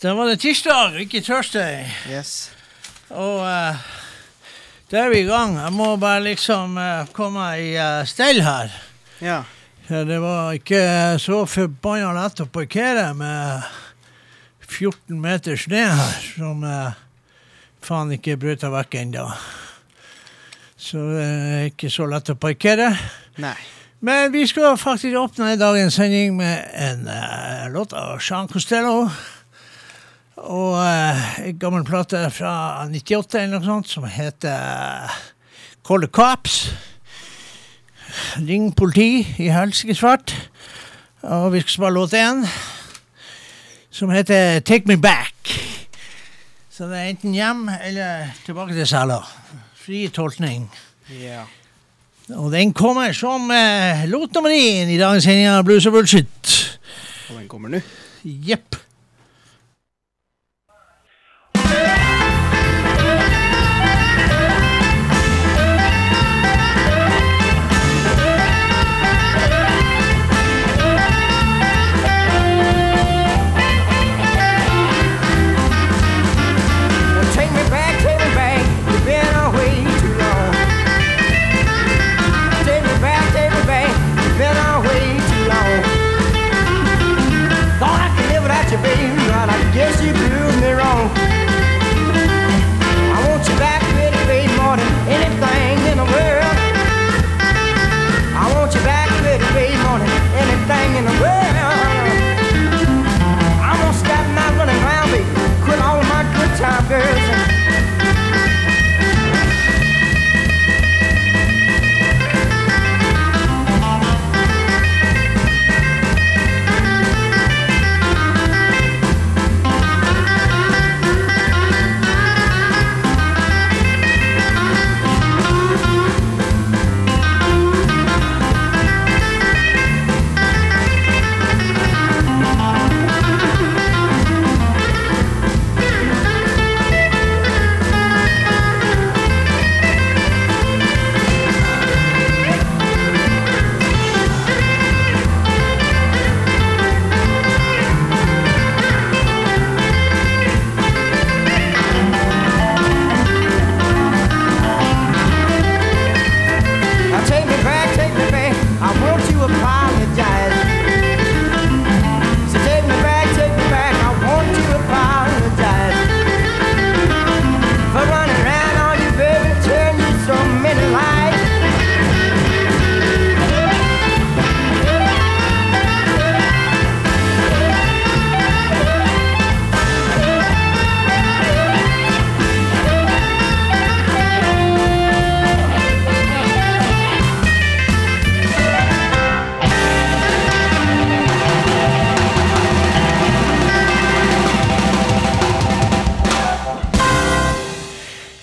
Da var det tirsdag, ikke tirsdag. Yes. Og uh, da er vi i gang. Jeg må bare liksom uh, komme i uh, stell her. Ja. Ja, det var ikke så forbanna lett å parkere med 14 meter snø her, som faen ikke brøyta vekk ennå. Så det er ikke så lett å parkere. Nei. Men vi skal faktisk åpne dagens sending med en låt av Jean Costello. Uh, en gammel plate fra 98 eller noe sånt som heter Call the Cops. Ring politi i helsike svart. Og vi skal spille låt én som heter Take Me Back. Så det er enten hjem eller tilbake til cella. Fri tolkning. Ja. Og den kommer som eh, låt nummer én i dagens sending av Blues og Bullshit. Og den kommer nå. Jepp.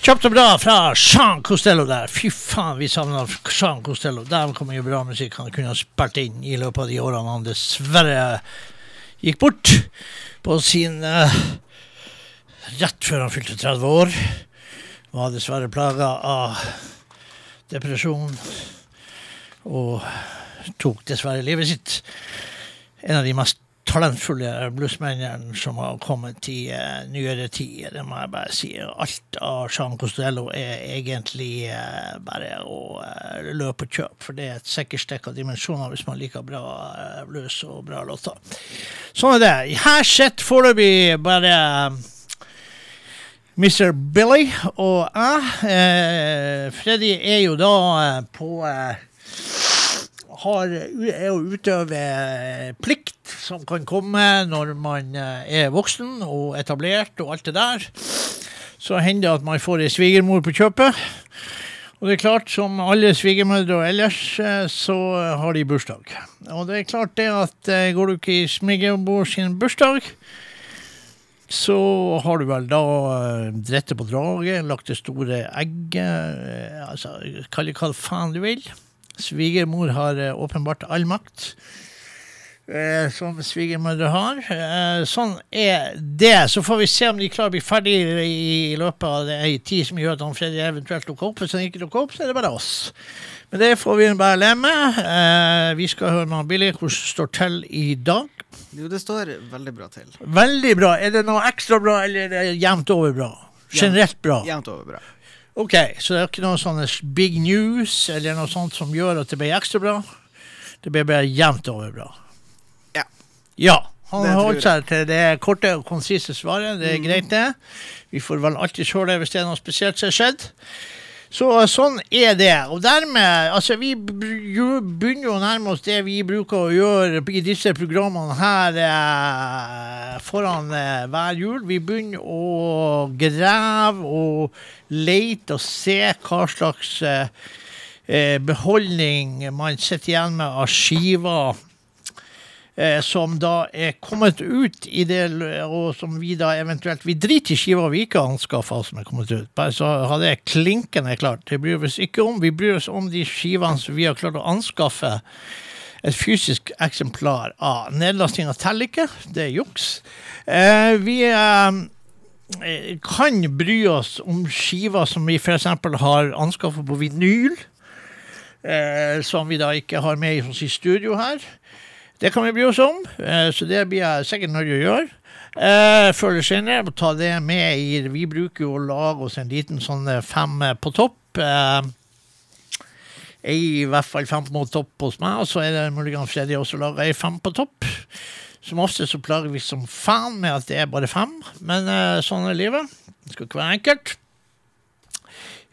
Kjapt og bra fra Jean Costello der. Fy faen, vi savner Jean Costello. Der kom jo bra musikk han kunne ha spilt inn i løpet av de årene han dessverre gikk bort på sin uh, Rett før han fylte 30 år. Var dessverre plaga av depresjon og tok dessverre livet sitt. En av de mest talentfulle bluesmennene som har kommet i uh, nyere tid. Det må jeg bare si. Alt av Jean Costello er egentlig uh, bare å uh, løpe og kjøpe, for det er et sikkert stikk av dimensjoner hvis man liker bra blues og bra låter. Sånn er det. Her sitter foreløpig bare Mr. Billy og jeg. Freddy er jo da på har, er å utøve plikt som kan komme når man eh, er voksen og etablert og alt det der. Så hender det at man får ei svigermor på kjøpet. Og det er klart, som alle svigermødre og ellers, eh, så har de bursdag. Og det er klart det at eh, går du ikke i svigermor sin bursdag, så har du vel da drettet på draget, lagt det store egget, altså kall det hva faen du vil. Svigermor har åpenbart all makt eh, som svigermødre har. Eh, sånn er det. Så får vi se om de klarer å bli ferdig i løpet av ei tid som gjør at han Freddy eventuelt dukker opp. Hvis han ikke dukker opp, så er det bare oss. Men det får vi bare leve med. Eh, vi skal høre med Billy hvordan det står til i dag. Jo, det står veldig bra til. Veldig bra. Er det noe ekstra bra, eller er det jevnt over bra? Generelt bra. Jevnt over bra. Ok, så det er ikke noe sånne big news eller noe sånt som gjør at det blir ekstra bra? Det blir bare jevnt over bra. Ja. Han har holdt seg til det korte og konsise svaret. Det er greit, det. Vi får vel alltid se det hvis det er noe spesielt som har skjedd. Så sånn er det. Og dermed Altså, vi begynner jo å nærme oss det vi bruker å gjøre i disse programmene her eh, foran eh, hver jul. Vi begynner å grave og lete og se hva slags eh, eh, beholdning man sitter igjen med av skiver som da er kommet ut i det, og som vi da eventuelt Vi driter i skiver vi ikke har anskaffa som er kommet ut. Bare så har det klinkende klart. Det bryr vi oss ikke om. Vi bryr oss om de skivene som vi har klart å anskaffe et fysisk eksemplar av. Nedlastinga teller ikke. Det er juks. Eh, vi eh, eh, kan bry oss om skiver som vi f.eks. har anskaffa på vinyl. Eh, som vi da ikke har med i studio her. Det kan vi bry oss om, eh, så det blir jeg sikkert nødt til å gjøre. Uh, før eller senere, må ta det med i Vi bruker jo å lage oss en liten sånn eh, fem på topp. Uh, ei, I hvert fall fem på topp hos meg, og så er det muligens Freddy også lager ei fem på topp. Som ofte så plager vi som faen med at det er bare fem, men uh, sånn er livet. Det skal ikke være enkelt.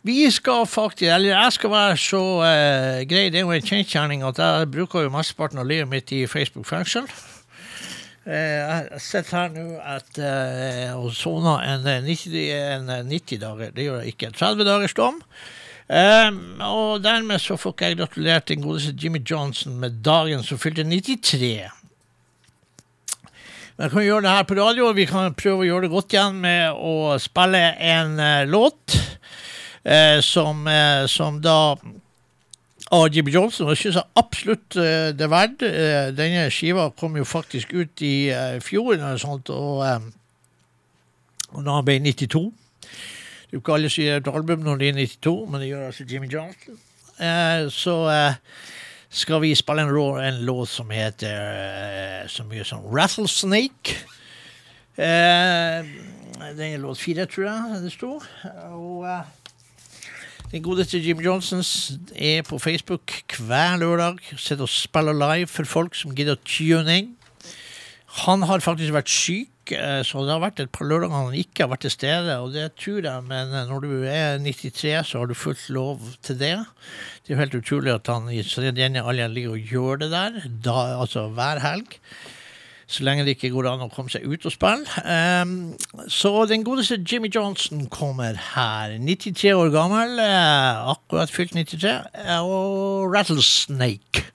Vi skal faktisk, eller jeg skal være så uh, grei, det er jo en kjensgjerning at jeg bruker jo mesteparten av livet mitt i Facebook-fengsel. Eh, jeg sitter her nå at, eh, og soner en, 90, en eh, 90 dager, det gjør jeg ikke, 30 dagers dom. Um, og dermed så får ikke jeg gratulert den godeste Jimmy Johnson med dagen som fylte 93. Men jeg kan gjøre det her på radio, og vi kan prøve å gjøre det godt igjen med å spille en låt som, eh, som da Jimmy Johnson, og syns jeg absolutt eh, det er verdt. Eh, denne skiva kom jo faktisk ut i eh, fjor, og, sånt, og, eh, og da han ble 92. Det er jo ikke alle gir et album når de er 92, men det gjør altså Jimmy Johnson. Eh, så eh, skal vi spille en, en låt som heter eh, så mye som Rattlesnake. Eh, den er låt fire, tror jeg det står. Og eh, den godeste Jim Johnsons er på Facebook hver lørdag. Sitter og spiller live for folk som gidder å tune inn. Han har faktisk vært syk, eh, så det har vært et par lørdager han ikke har vært til stede. Og det tror jeg, men eh, når du er 93, så har du fullt lov til det. Det er jo helt utrolig at han i tredje denne ligger og gjør det der, da, altså hver helg. Så lenge det ikke går an å komme seg ut og spille. Um, så den godeste Jimmy Johnson kommer her. 93 år gammel, eh, akkurat fylt 93, eh, og Rattlesnake.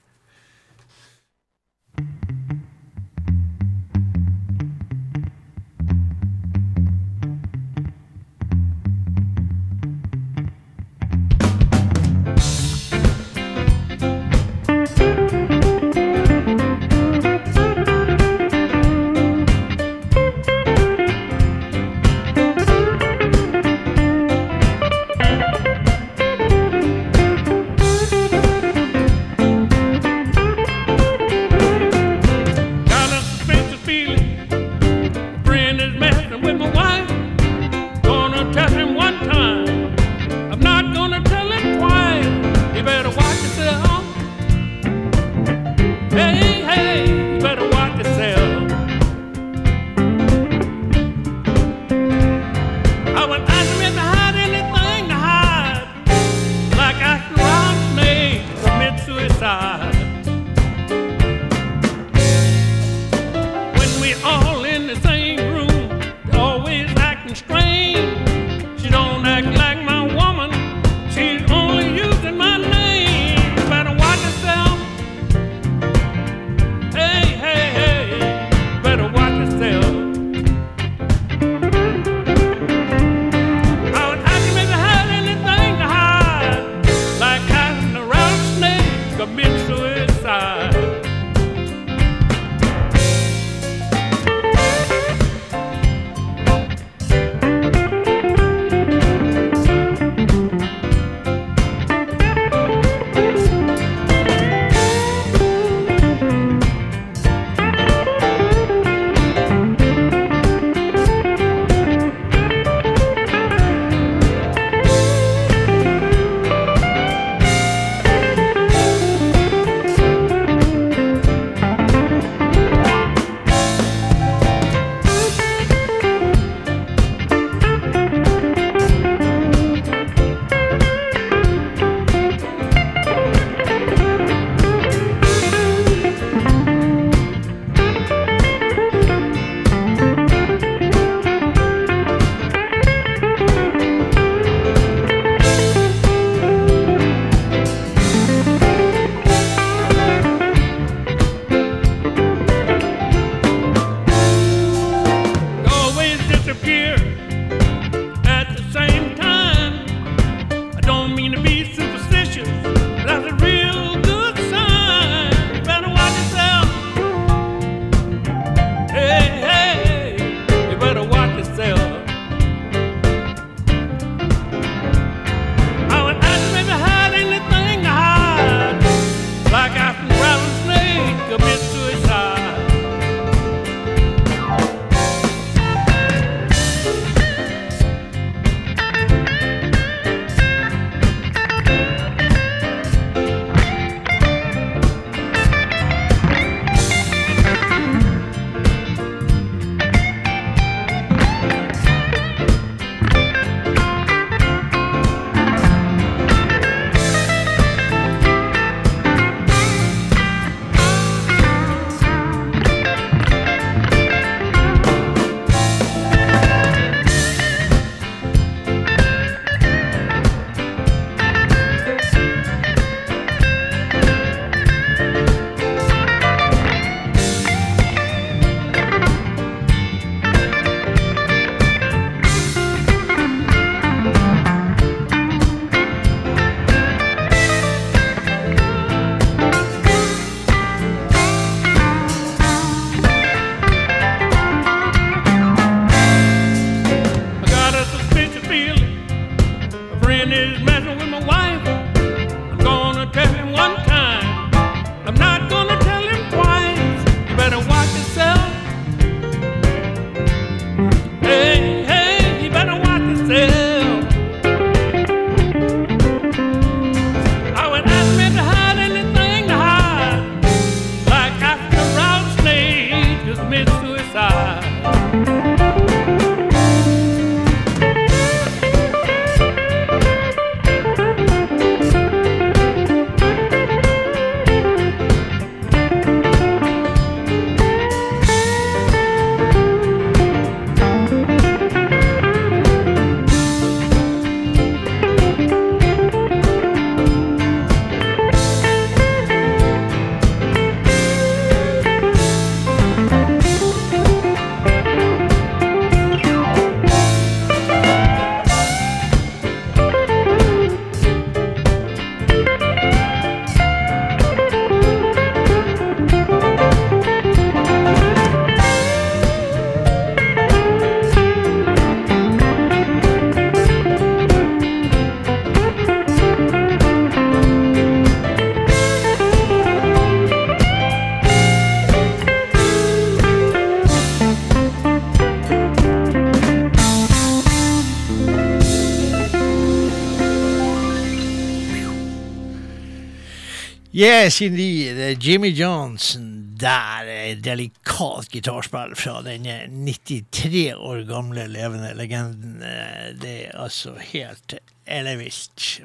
Yes, indeed. Eh, Jimmy Johnson der. eh, Delikat gitarspill fra denne 93 år gamle levende legenden. Eh, Det er altså helt ellevilt.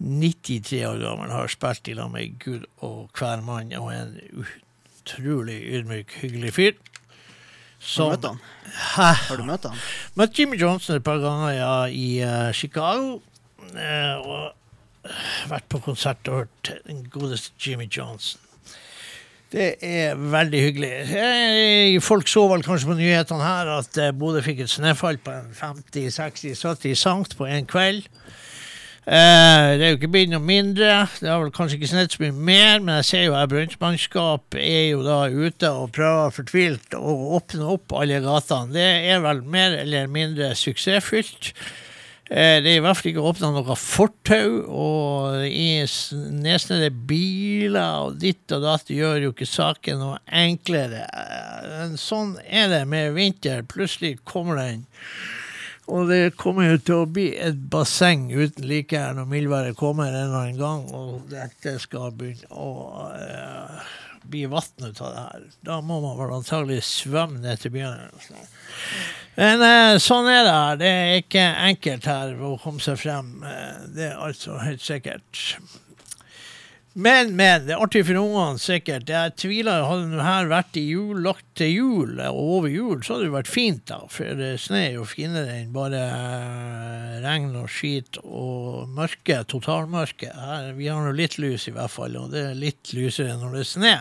93 år gammel, har spilt i lag med Gud og hver mann, og en utrolig ydmyk, hyggelig fyr. Har du møtt han? Hæ? Har du møtt han? Møtt Jimmy Johnson et par ganger ja, i uh, Chicago. Uh, og eh, vært på konsert og hørt den godeste Jimmy Johnson. Det er veldig hyggelig. Hey, folk så vel kanskje på nyhetene her at eh, Bodø fikk et snøfall på en 50-60-70 sankt på en kveld. Eh, det er jo ikke blitt noe mindre. Det har vel kanskje ikke snødd så mye mer, men jeg ser jo at brønnmannskap er jo da ute og prøver fortvilt å åpne opp alle gatene. Det er vel mer eller mindre suksessfylt. Eh, det er i hvert fall ikke åpna noe fortau, og i s- nedsnede biler og ditt og datt gjør jo ikke saken noe enklere. Eh, men Sånn er det med vinter. Plutselig kommer den. Og det kommer jo til å bli et basseng uten like her når mildværet kommer en eller annen gang, og dette skal begynne å eh, bli vann ut av det her. Da må man vel antagelig svømme ned til byen. Men eh, sånn er det. Det er ikke enkelt her å komme seg frem. Eh, det er altså helt sikkert. Men, men. Det er artig for ungene, sikkert. Jeg tviler. Hadde det her vært i jul, lagt til jul og over jul, så hadde det vært fint, da. For eh, snø er jo finere enn bare eh, regn og skit og mørke. Totalmørke. Her, vi har nå litt lys, i hvert fall, og det er litt lysere når det er snø.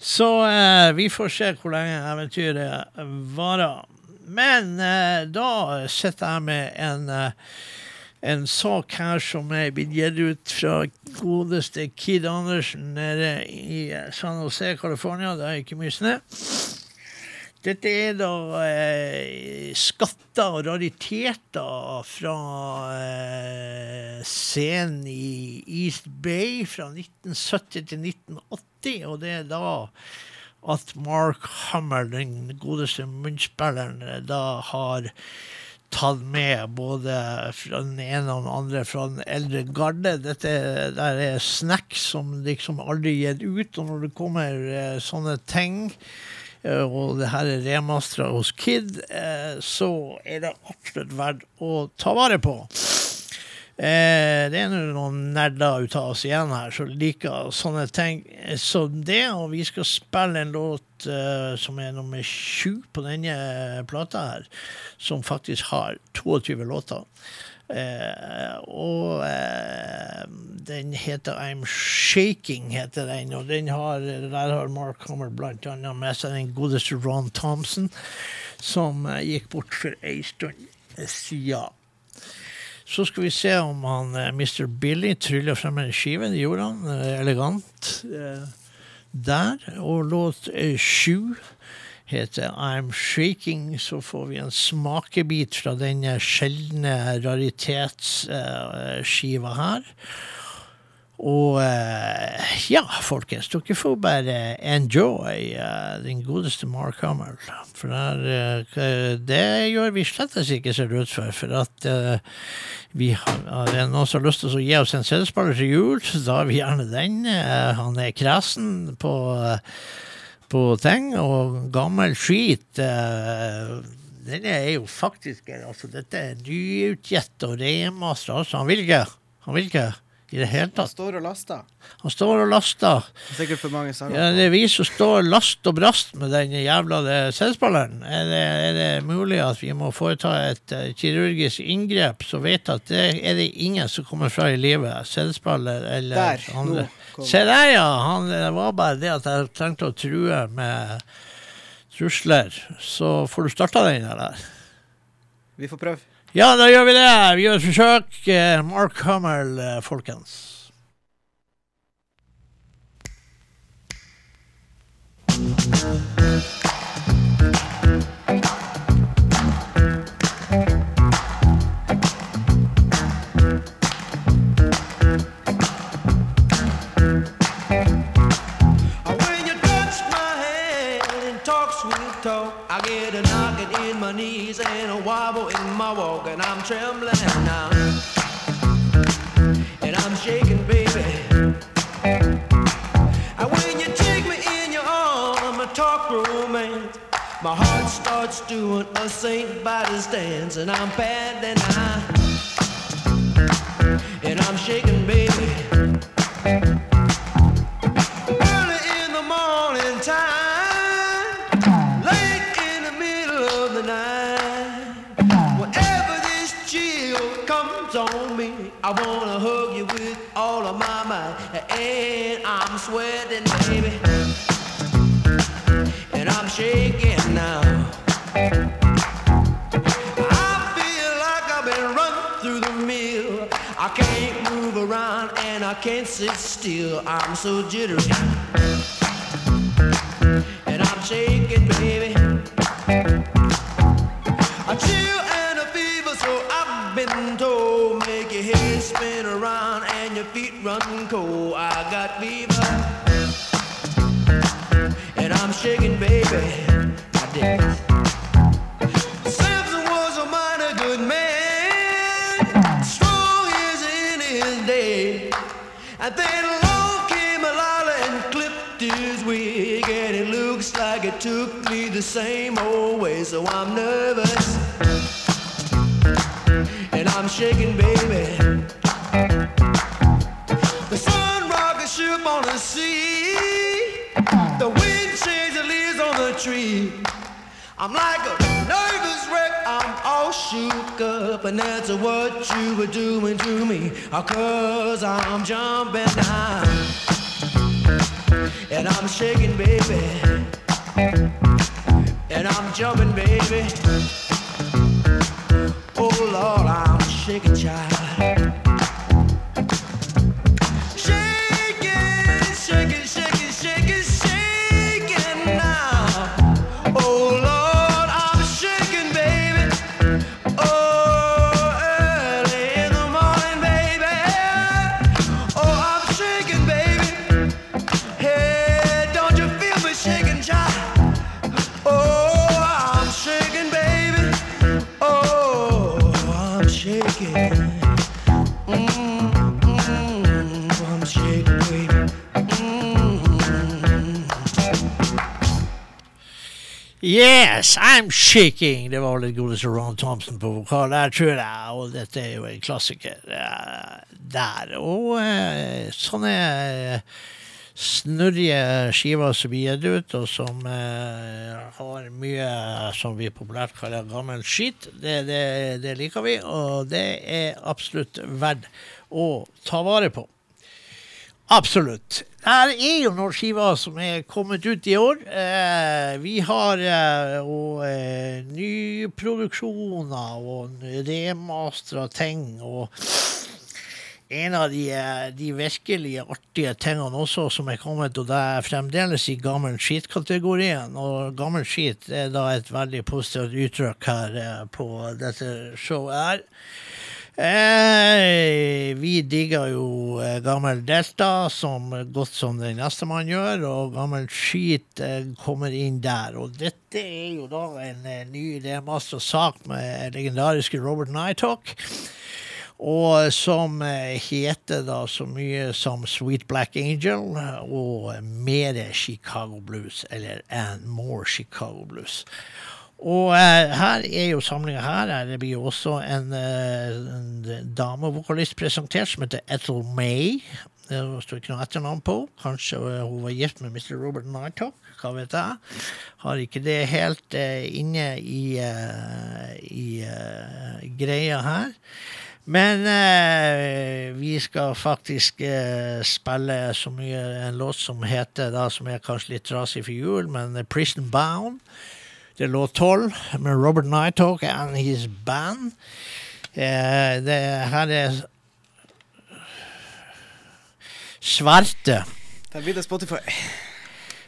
Så eh, vi får se hvor lenge eventyret varer. Men eh, da sitter jeg med en, eh, en sak her som er blitt gitt ut fra godeste Kid Andersen nede i eh, San Jose, California. Det er ikke mye snø. Dette er da eh, skatter og rariteter fra eh, scenen i East Bay fra 1970 til 1980, og det er da at Mark Hammer, den godeste munnspilleren, da har tatt med både den ene og den andre fra den eldre garde. Dette der er snacks som liksom aldri gitt ut, og når det kommer eh, sånne ting eh, og det her er remastra hos Kid, eh, så er det absolutt verdt å ta vare på. Eh, det er noen nerder ut av oss igjen her som liker sånne ting som det, og vi skal spille en låt eh, som er nummer sju på denne plata her, som faktisk har 22 låter. Eh, og eh, den heter I'm Shaking, heter den, og den har, der har Mark Hummer annet med seg den godeste Ron Thompson, som eh, gikk bort for ei stund siden. Så skal vi se om han eh, Mr. Billy tryller frem en skive. Det gjorde han. eh, Elegant. eh, Der. Og låt sju heter I'm Shaking. Så får vi en smakebit fra denne sjeldne raritetsskiva her. Og eh, ja, folkens, dere får bare enjoy eh, den godeste Mark Hamill. For der, eh, det gjør vi slett ikke det ut for. For at vi har, er noen som har lyst til å gi oss en CD-spiller til jul, så da har vi gjerne den. Han er kresen på, på ting, og gammel skit Den er jo faktisk altså Dette er nyutgitt og remaster. Altså, han vil ikke. Han vil ikke i det hele Han står og laster. Han står og laster. Sikkert for mange sanger. Ja, det er vi som står last og brast med den jævla CD-spilleren. Er, det- er det mulig at vi må foreta et uh, kirurgisk inngrep, så vet at det er det ingen som kommer fra i livet. CD-spiller eller Der, andre. Se der, ja! Han, det var bare det at jeg trengte å true med trusler. Så får du starta den der. Vi får prøve. Ja, da gjør vi det. Vi gjør et forsøk. Eh, Mark Hummel, eh, folkens. When breeze and a wobble in my walk, and I'm trembling now. And I'm shaking, baby. And when you take me in your arm, I talk romance. My heart starts doing a Saint Body's dance, and I'm paddling now. And I'm shaking, baby. Early in the morning time. And I'm sweating, baby. And I'm shaking now. I feel like I've been run through the mill. I can't move around and I can't sit still. I'm so jittery. So I'm nervous, and I'm shaking, baby. The sun rocked the ship on the sea. The wind changed the leaves on the tree. I'm like a nervous wreck, I'm all shook up, and that's what you were doing to me. Uh, Cause I'm jumping high, and I'm shaking, baby. And I'm jumping, baby. Oh Lord, I'm shaking, child. Yes, I'm shaking! Det var litt godeste Ron Thompson på vokal der, tror jeg. Og dette er jo en klassiker eh, der. Og eh, sånne eh, snurrige skiver som blir gitt ut, og som har mye som vi populært kaller gammel skit, det, det, det liker vi. Og det er absolutt verdt å ta vare på. Absolutt. Her er jo noen skiver som er kommet ut i år. Eh, vi har eh, og, eh, nyproduksjoner og remastra ting. Og en av de, eh, de virkelig artige tingene også som er kommet, og det er fremdeles i gammel skit-kategorien. Og gammel skit er da et veldig positivt uttrykk her eh, på dette showet her. Eh, vi digger jo eh, gammel Delta som godt som den neste man gjør, og gammel skit eh, kommer inn der. Og dette er jo da en eh, ny masse sak med legendariske Robert Nighthawk. Og som eh, heter da så mye som Sweet Black Angel og mer Chicago Blues, eller And More Chicago Blues. Og eh, her er jo samlinga her. her Det blir jo også en, eh, en damevokalist presentert som heter Ethel May. Det står ikke noe etternavn på. Kanskje eh, hun var gift med Mr. Robert Nighthawk. Hva vet jeg. Har ikke det helt eh, inne i, eh, i eh, greia her. Men eh, vi skal faktisk eh, spille så mye en låt som heter, da, som er kanskje litt trasig for jul, men eh, Prison Bound. Det låt 12 med Robert Nighthawk and his band. Eh, det her er Svarte. Der blir det Spotify.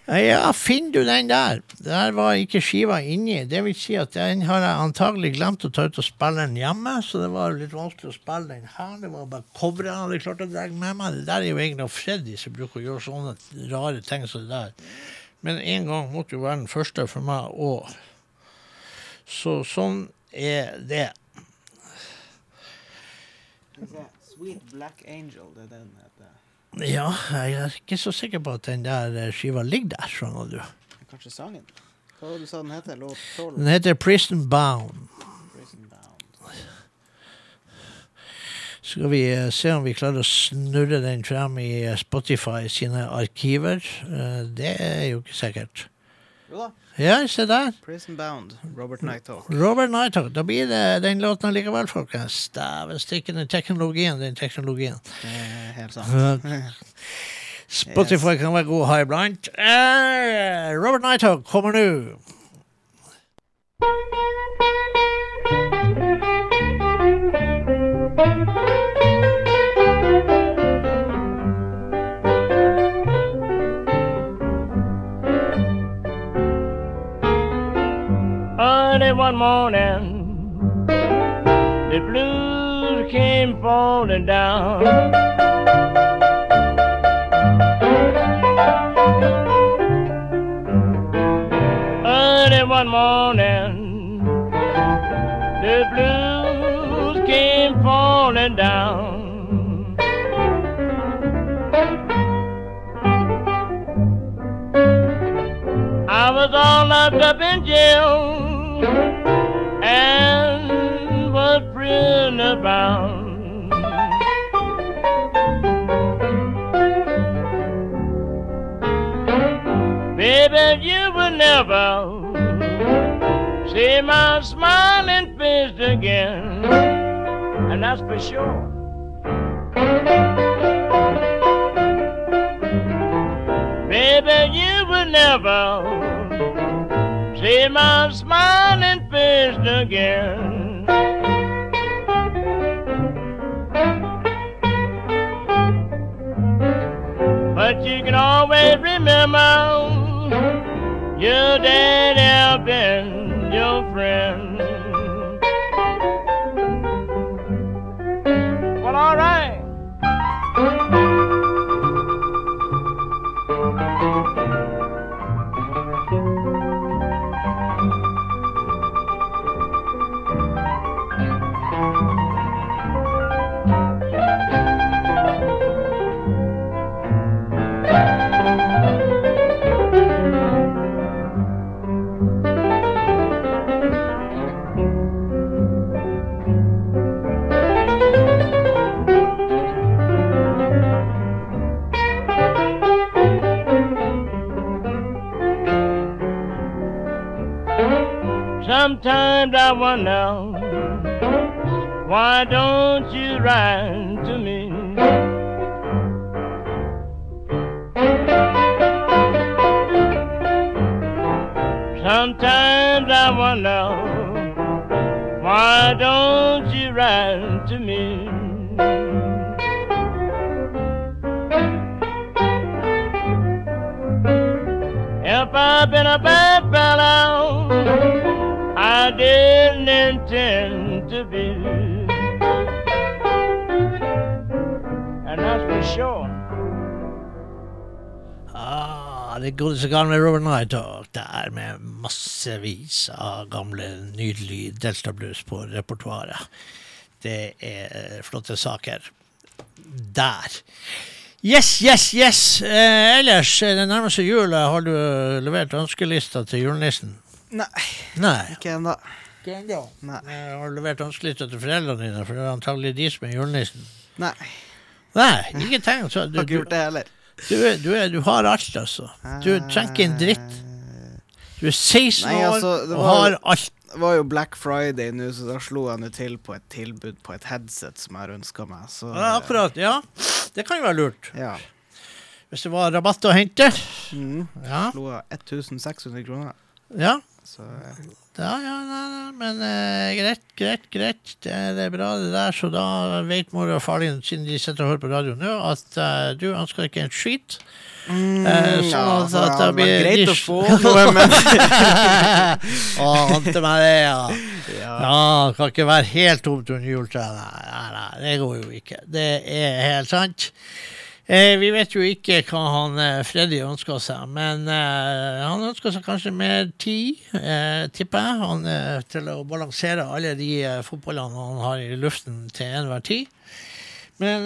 Ja, finner du den der? Der var ikke skiva inni. Det vil si at den har jeg antagelig glemt å ta ut og spille den hjemme, så det var litt vanskelig å spille den her. Det var bare coveret jeg hadde klart å dra med meg. Det der er jo egentlig Freddy som bruker å gjøre sånne rare ting som det der. Men en gang måtte jo være den første for meg òg. Så sånn er det. Sweet Black Angel, det er den heter. Ja, jeg er ikke så sikker på at den der skiva ligger der, skjønner du. Kanskje sangen? Hva var det du sa den heter? Låt 12? Den heter Prison Bound. Prison Bound. Skal vi eh, se om vi klarer å snurre den frem i eh, Spotify sine arkiver. Eh, Det er jo ikke sikkert. Jo da. Ja, se der. Prison Bound. Robert Nighthawk. Robert Nighthawk. Da blir det den låten likevel, folkens. Dæven stikke, den teknologien, den teknologien. Det er helt sant. Spotify kan være god å ha iblant. Eh, Robert Nighthawk kommer nå. Early one morning, the blues came falling down. Early one morning, the blues came falling down. I was all locked up in jail and was prisoner bound. Baby, you will never see my smiling face again, and that's for sure. Baby, you will never see my smiling face again. But you can always remember your daddy been your friend. Sometimes I wonder why don't you write to me? Sometimes I wonder why don't you write to me? If I've been a bad fellow, I didn't intend to be. And that's for sure. Ah, det godeste gamle Robert Knight og der med massevis av gamle, nydelige Delta Blues på repertoaret. Det er flotte saker. Der. Yes, yes, yes! Eh, ellers, eh, det nærmeste seg jul. Har du levert ønskelista til julenissen? Nei, Nei. ikke ennå. Nei. Jeg Har du levert ønskelista til foreldrene dine? For det er antagelig de som er julenissen. Nei, Nei, ikke tenk så. Du, har ikke du, gjort det heller. du, du, er, du har alt, altså. Du trenger ikke en dritt. Du er 16 Nei, altså, år og har alt. Det var jo Black Friday nå, så da slo jeg nå til på et tilbud på et headset som jeg har ønska meg. Så Ja, akkurat. Ja, det kan jo være lurt. Ja. Hvis det var rabatt å hente. Mm. Ja, Slo jeg 1600 kroner. ja. Så ja, Ja, ja, nei, nei, men eh, greit, greit, greit. Det, det er bra, det der. Så da vet mor og far din, siden de sitter og hører på radio nå, at eh, du ønsker ikke en skit. Eh, sånn ja, at- så at det det blir- greit de- å få noe, men Å, ante meg det, ja. ja. Ja, kan ikke være helt tomt under juletreet. Nei, nei, nei, det går jo ikke. Det er helt sant. Eh, vi vet jo ikke hva han eh, Freddy ønsker seg, men eh, han ønsker seg kanskje mer tid, eh, tipper jeg, han, eh, til å balansere alle de eh, fotballene han har i luften til enhver tid. Men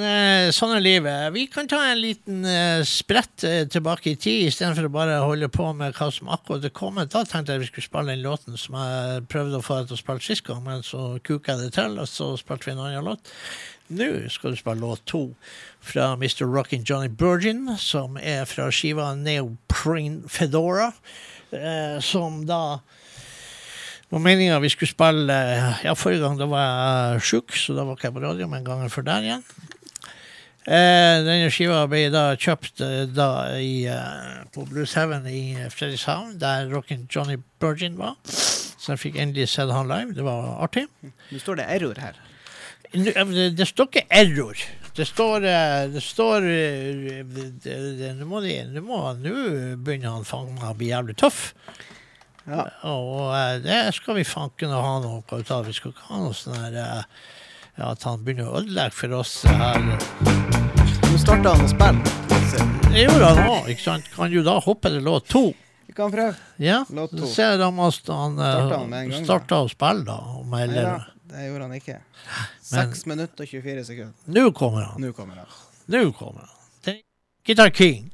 sånn er livet. Vi kan ta en liten sprett tilbake i tid, istedenfor å bare holde på med hva som akkurat er kommet. Da tenkte jeg vi skulle spille den låten som jeg prøvde å få deg til å spille sist gang, men så kuka det til, og så spilte vi en annen låt. Nå skal du spille låt to fra Mr. Rockin' Johnny Burgin, som er fra skiva Neoprene Fedora, eh, som da var meninga vi skulle spille eh, Ja, forrige gang da var jeg sjuk, så da var ikke jeg på radio, men gangen før der igjen. Eh, denne skiva ble da kjøpt eh, da i, eh, på Blues Heaven i Fredrikshavn, der Rockin' Johnny Burgin var. Så jeg fikk endelig sett han live. Det var artig. Nå står det error her. Eh, Det, står ikke error. Det står eh, Det står eh, Nå må de Nå begynner han meg å bli jævlig tøff. Ja. Og eh, det skal vi fanken ha noe ut av. Vi skal ikke ha noe sånn her eh, ja, At han begynner å ødelegge for oss her. Nå starta han å spille. Det gjorde han òg, ikke sant? Kan jo da hoppe til låt to? Vi kan prøve. Ja, Låt to. så ser jeg da, han, starta å spille, da. Om jeg, det gjorde han ikke. Men- 6 minutter og 24 sekunder. nå kommer han. Nå kommer han. Nå kommer han. Guitar King.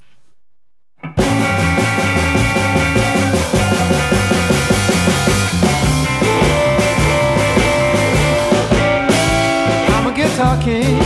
I'm a guitar king.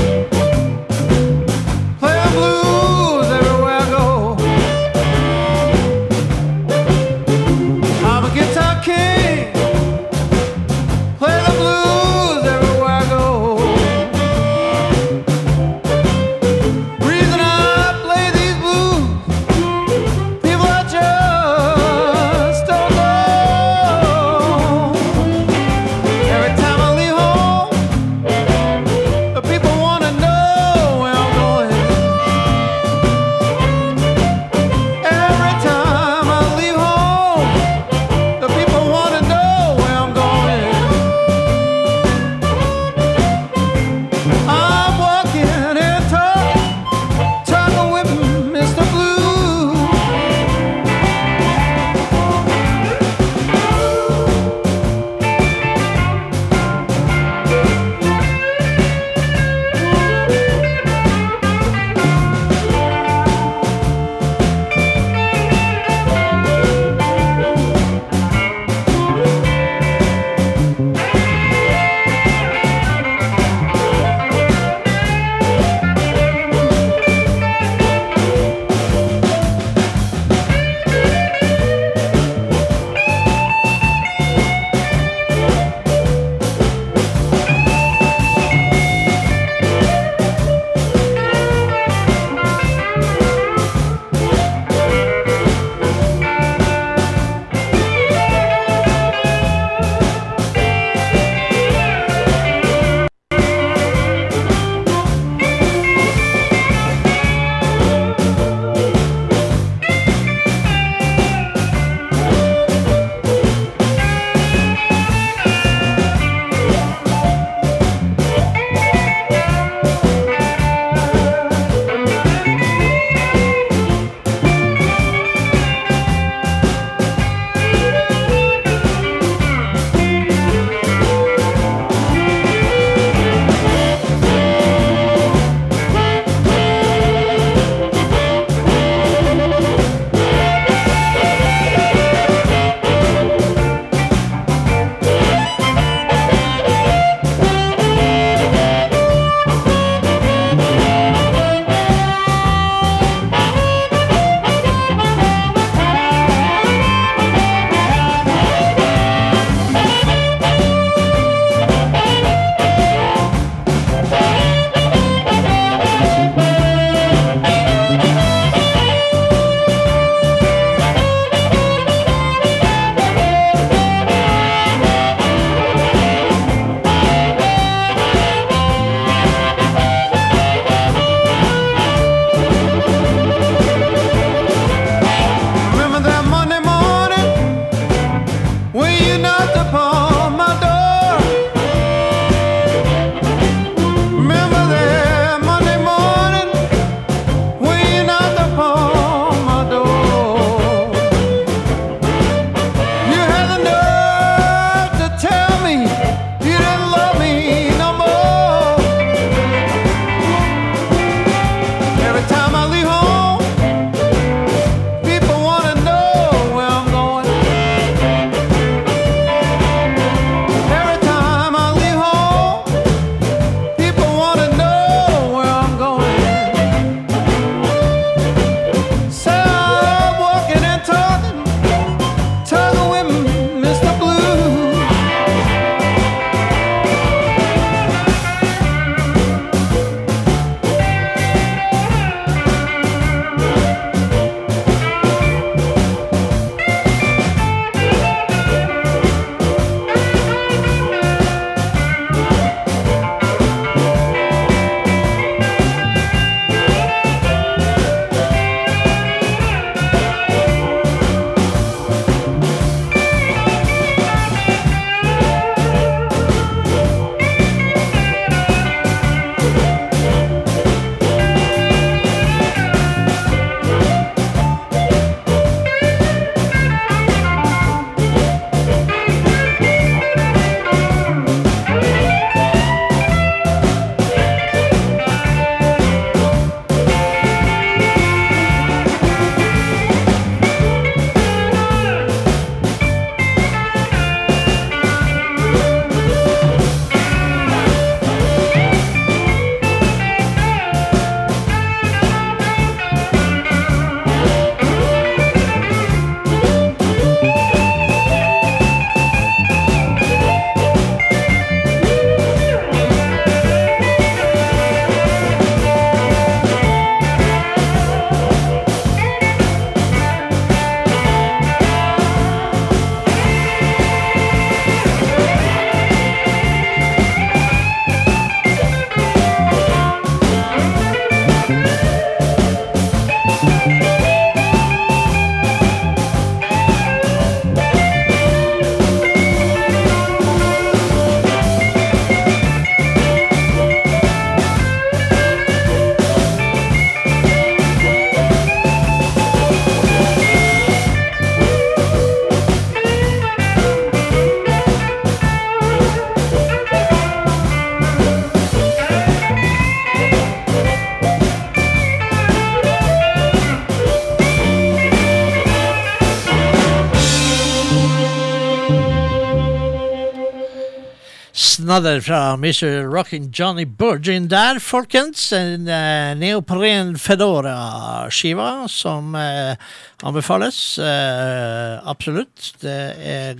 Snadder fra Mr. Rockin' Johnny Burgin der, folkens. En uh, neopren Fedora-skiva som uh, anbefales. Uh, absolutt. Det er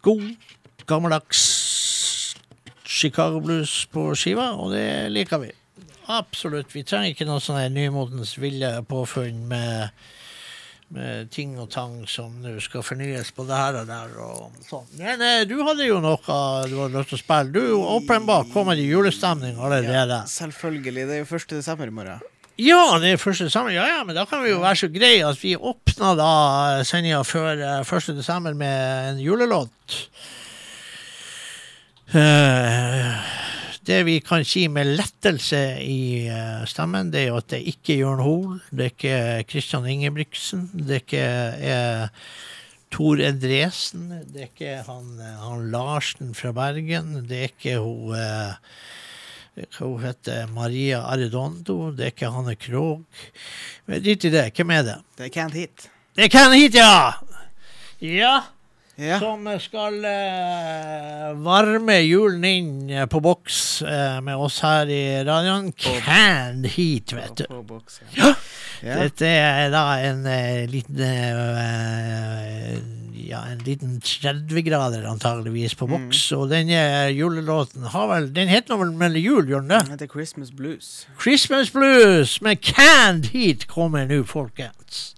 god, gammeldags Chicago blues på skiva, og det liker vi. Absolutt. Vi trenger ikke noe sånn nymotens ville påfunn med med ting og tang som nå skal fornyes på det her og der. og sånn. Men eh, du hadde jo noe du hadde lyst til å spille. Du åpenbart kommer i julestemning allerede. Selvfølgelig. Det er jo 1. desember i morgen. Ja, det er første desember. Ja, ja, men da kan vi jo være så greie at vi åpner da sendinga før eh, 1. desember med en julelåt. Eh, det vi kan si med lettelse i eh, stemmen, det er jo at det ikke er Jørn Hoel, det er ikke Christian Ingebrigtsen, det er ikke eh, Tor Endresen, det er ikke han, eh, han Larsen fra Bergen, det er ikke hun eh, hun heter Maria Arredondo, det er ikke Hanne Krogh. Men Drit i det, hvem er det? Det er Can't Hit. Det er Ken hit, ja! Ja, Ja. som skal eh, varme julen inn eh, på boks eh, med oss her i radioen. Canned Heat, vet du. På boks, Ja. Ja. Dette er da en liten Ja, en liten 30 grader antageligvis på boks. Og denne julelåten har vel Den heter nå vel Melde jul, gjør den det? Den heter Christmas Blues. Christmas Blues med Canned Heat kommer nå, folkens.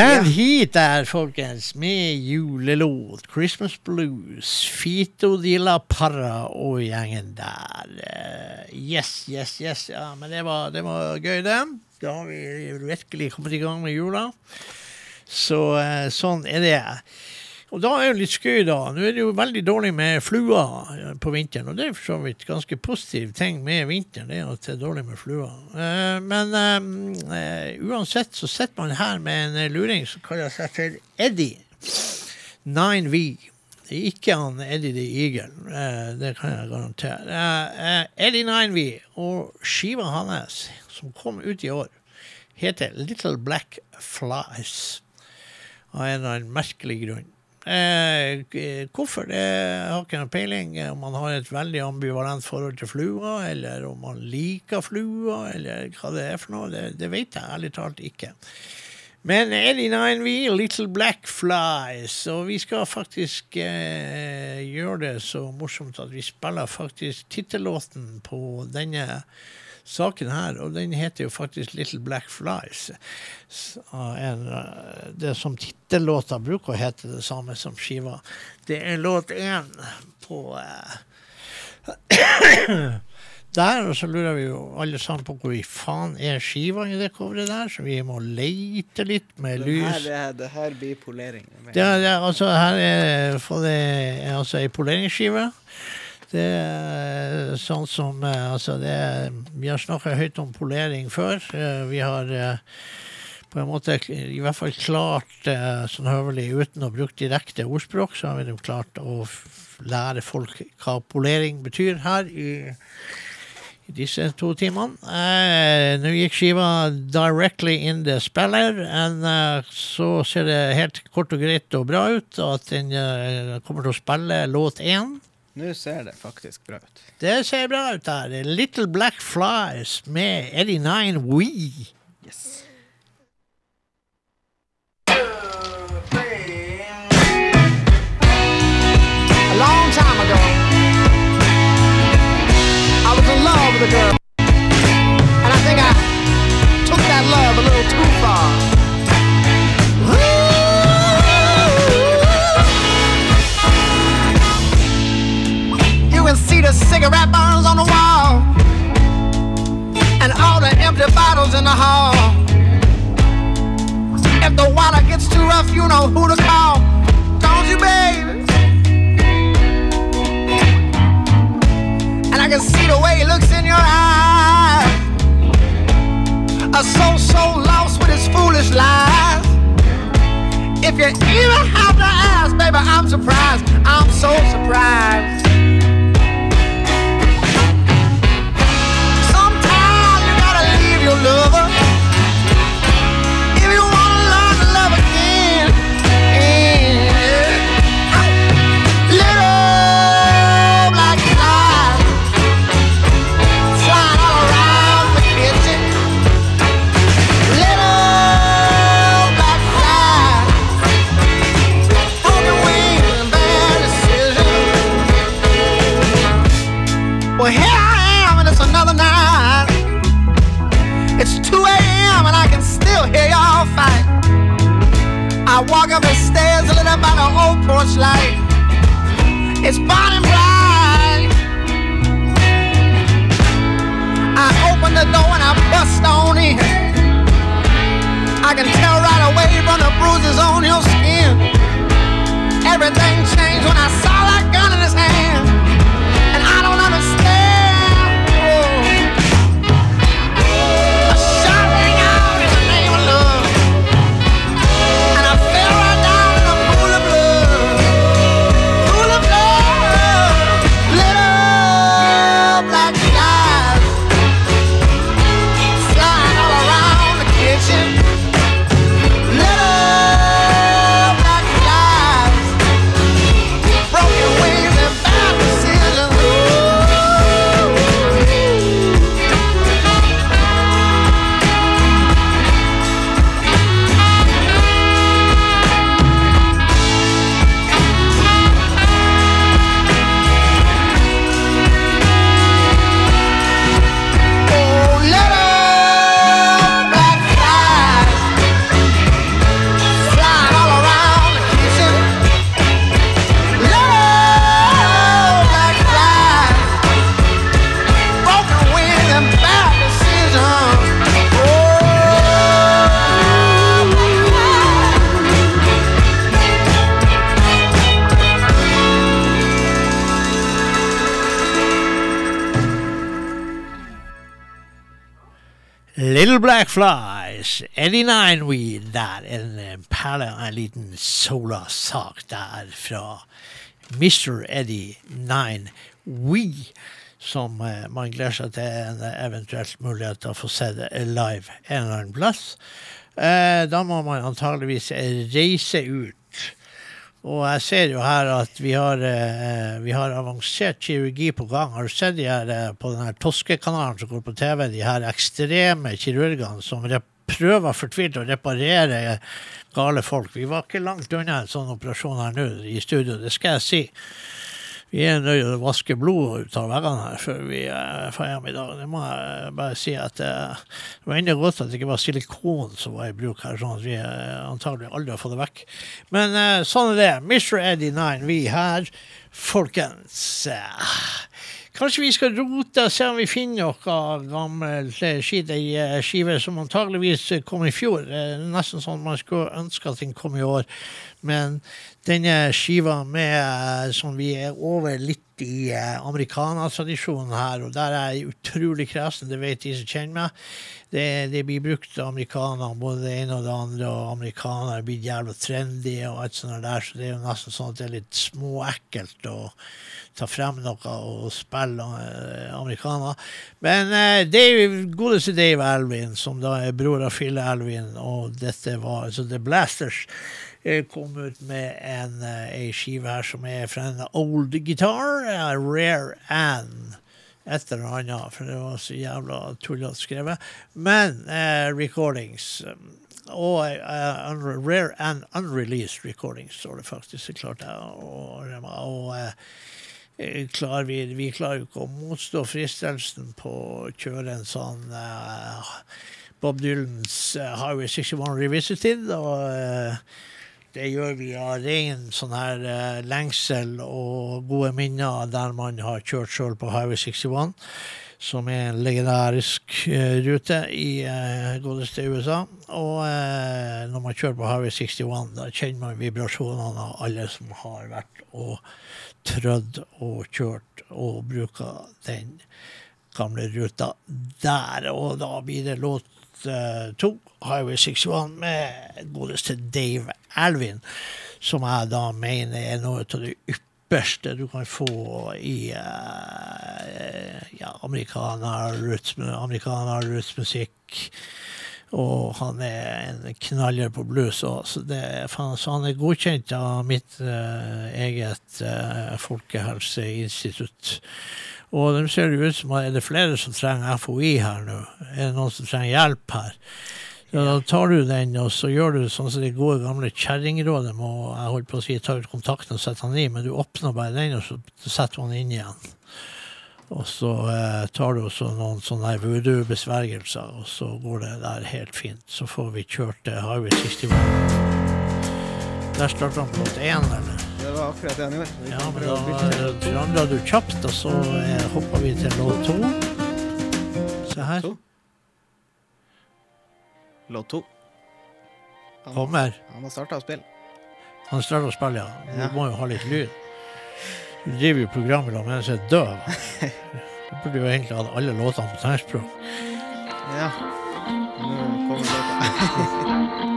Can hit der, folkens, med julelåt. Christmas Blues. Fito de la Parra og gjengen der. Eh, yes, yes, yes. Ja, men det var, det var gøy, det. Da har vi virkelig kommet i gang med jula. Så eh, sånn er det. Og da er det litt skøy, da. Nå er det jo veldig dårlig med fluer eh, på vinteren, og det er for så vidt ganske positiv ting med vinteren, det er at det er dårlig med fluer. Eh, men eh, uansett så sitter man her med en luring som kaller seg for Eddie 9V. Det er ikke han Eddie the Eagle, det kan jeg garantere. Eddie 9V og skiva hans, som kom ut i år, heter Little Black Flies. Av en eller annen merkelig grunn. Eh, hvorfor? Det har ikke noe peiling. Om man har et veldig ambivalent forhold til flua, eller om man liker flua, eller hva det er for noe, det, det vet jeg ærlig talt ikke. Men 89V, Little Black Flies, og vi skal faktisk eh, gjøre det så morsomt at vi spiller faktisk tittellåten på denne saken her, og den heter jo faktisk Little Black Flies. En, eh, det som tittellåta bruker å hete det samme som skiva. Det er låt én på eh, der, og så lurer vi jo alle sammen på hvor i faen er skiva i det coveret der, så vi må leite litt med lys. her, lys. her, det her blir polering. Det, det, altså, her er for det er altså ei poleringsskive. Det er sånn som eh, Altså, det er, Vi har snakka høyt om polering før. Eh, Vi har eh, på en måte i hvert fall klart eh, sånn høvelig, uten å bruke direkte ordspråk, så har vi klart å lære folk hva polering betyr her i i disse to timene. Eh, Nå gikk skiva directly in the spiller, and eh, så ser det helt kort og greit og bra ut at den eh, kommer til å spille låt én. Nå ser det faktisk bra ut. Det ser bra ut der. Er little Black Flies med 89 We. A long time ago, I was in love with a girl. And I think I took that love a little too far. The cigarette burns on the wall. And all the empty bottles in the hall. If the water gets too rough, you know who to call. Don't you, baby? And I can see the way he looks in your eyes. A soul so lost with his foolish lies. If you even have to ask, baby, I'm surprised. I'm so surprised. Lover. Old. It's burning bright. I open the door and I bust on in. I can tell right away from the bruises on your skin. Everything changed when I saw Little Black Flies, 89 Weed der. En eh, perle av en liten sola-sak der fra Mr. Eddie 9 We, som eh, man gleder seg til en eventuelt mulighet til å få se det live en eller annen plass. eh, da må man antageligvis reise ut. Og jeg ser jo her at vi har, eh, vi har avansert kirurgi på gang. Har du sett de her eh, på den her Toskekanalen som går på TV, de her ekstreme kirurgene som prøver fortvilt å reparere gale folk? Vi var ikke langt unna en sånn operasjon her nå i studio, det skal jeg si. Vi er nødt til å vaske blod ut av veggene her før vi feirer får hjem i. Det må jeg bare si at eh, det var enda godt at det ikke var silikon som var i bruk her, sånn at vi eh, antagelig aldri har fått det vekk. Men eh, sånn er det. Mr. Eddie Nine, vi her, folkens. Eh, Kanskje vi skal rote og se om vi finner noe gammel eh, skitt, ei eh, skive som antageligvis kom i fjor. Eh, Nesten sånn man skulle ønske at den kom i år. Men denne skiva med eh, som vi er over litt i eh, amerikanertradisjonen her, og der er jeg utrolig kresen, det vet de som kjenner meg. Det, det blir brukt av amerikanere, både det ene og det andre, og amerikanere blir jævla trendy og alt sånt der, så det er jo nesten sånn at det er litt småekkelt å ta frem noe og spille eh, amerikaner. Men eh, Dave, godeste Dave Alvin, som da er bror av Phil Alvin, og dette var altså The Blasters, kom ut med en, eh, ei skive her som er fra en old guitar, Rare Ann. Et eller annet, for det var så jævla tullete skrevet. Men eh, recordings og uh, Rare and Unreleased Recordings, står det faktisk. Så klart jeg å. Og eh, eh, klar, vi, vi klarer jo ikke å motstå fristelsen på å kjøre en sånn uh, Bob Dylans Highway 61 Revisited. Og det gjør vi av ren sånn her eh, lengsel og gode minner der man har kjørt sjøl på Highway 61 som er en legendarisk eh, rute i eh, godeste USA. Og eh, når man kjører på Highway 61, da kjenner man vibrasjonene av alle som har vært og trødd og kjørt og bruker den gamle ruta der. Og da blir det låt eh, to, Highway 61, med godeste Dave Alvin, som jeg da mener er noe av det ypperste du kan få i eh, ja, amerikaner-rootsmusikk. Amerikaner og han er en knaller på blues òg, så, så han er godkjent av mitt uh, eget uh, folkehelseinstitutt. Og de ser det ut som er det flere som trenger FHI her nå. Er det noen som trenger hjelp her? Ja, da tar du den, og så gjør du sånn som det gode gamle kjerringrådet må jeg holdt på å si, ta ut kontakten og sette den i, men du åpner bare den, og så setter man inn igjen. Og så eh, tar du også noen sånne voodoo-besvergelser, og så går det der helt fint. Så får vi kjørt eh, Highway 61. Der starta han på låt én, eller? Det var akkurat det han gjorde. Ja, men å da litt. du kjapt, og så eh, hopper vi til låt to. Se her. Låt to. Han, Kommer. han har starta å spille. Han starter å spille, ja. Du Ja. må jo ha litt lyd. Du driver jo programmet da mens jeg er døv. Du burde jo egentlig hatt alle låtene på tegnspråk. Ja. Nå kommer låta.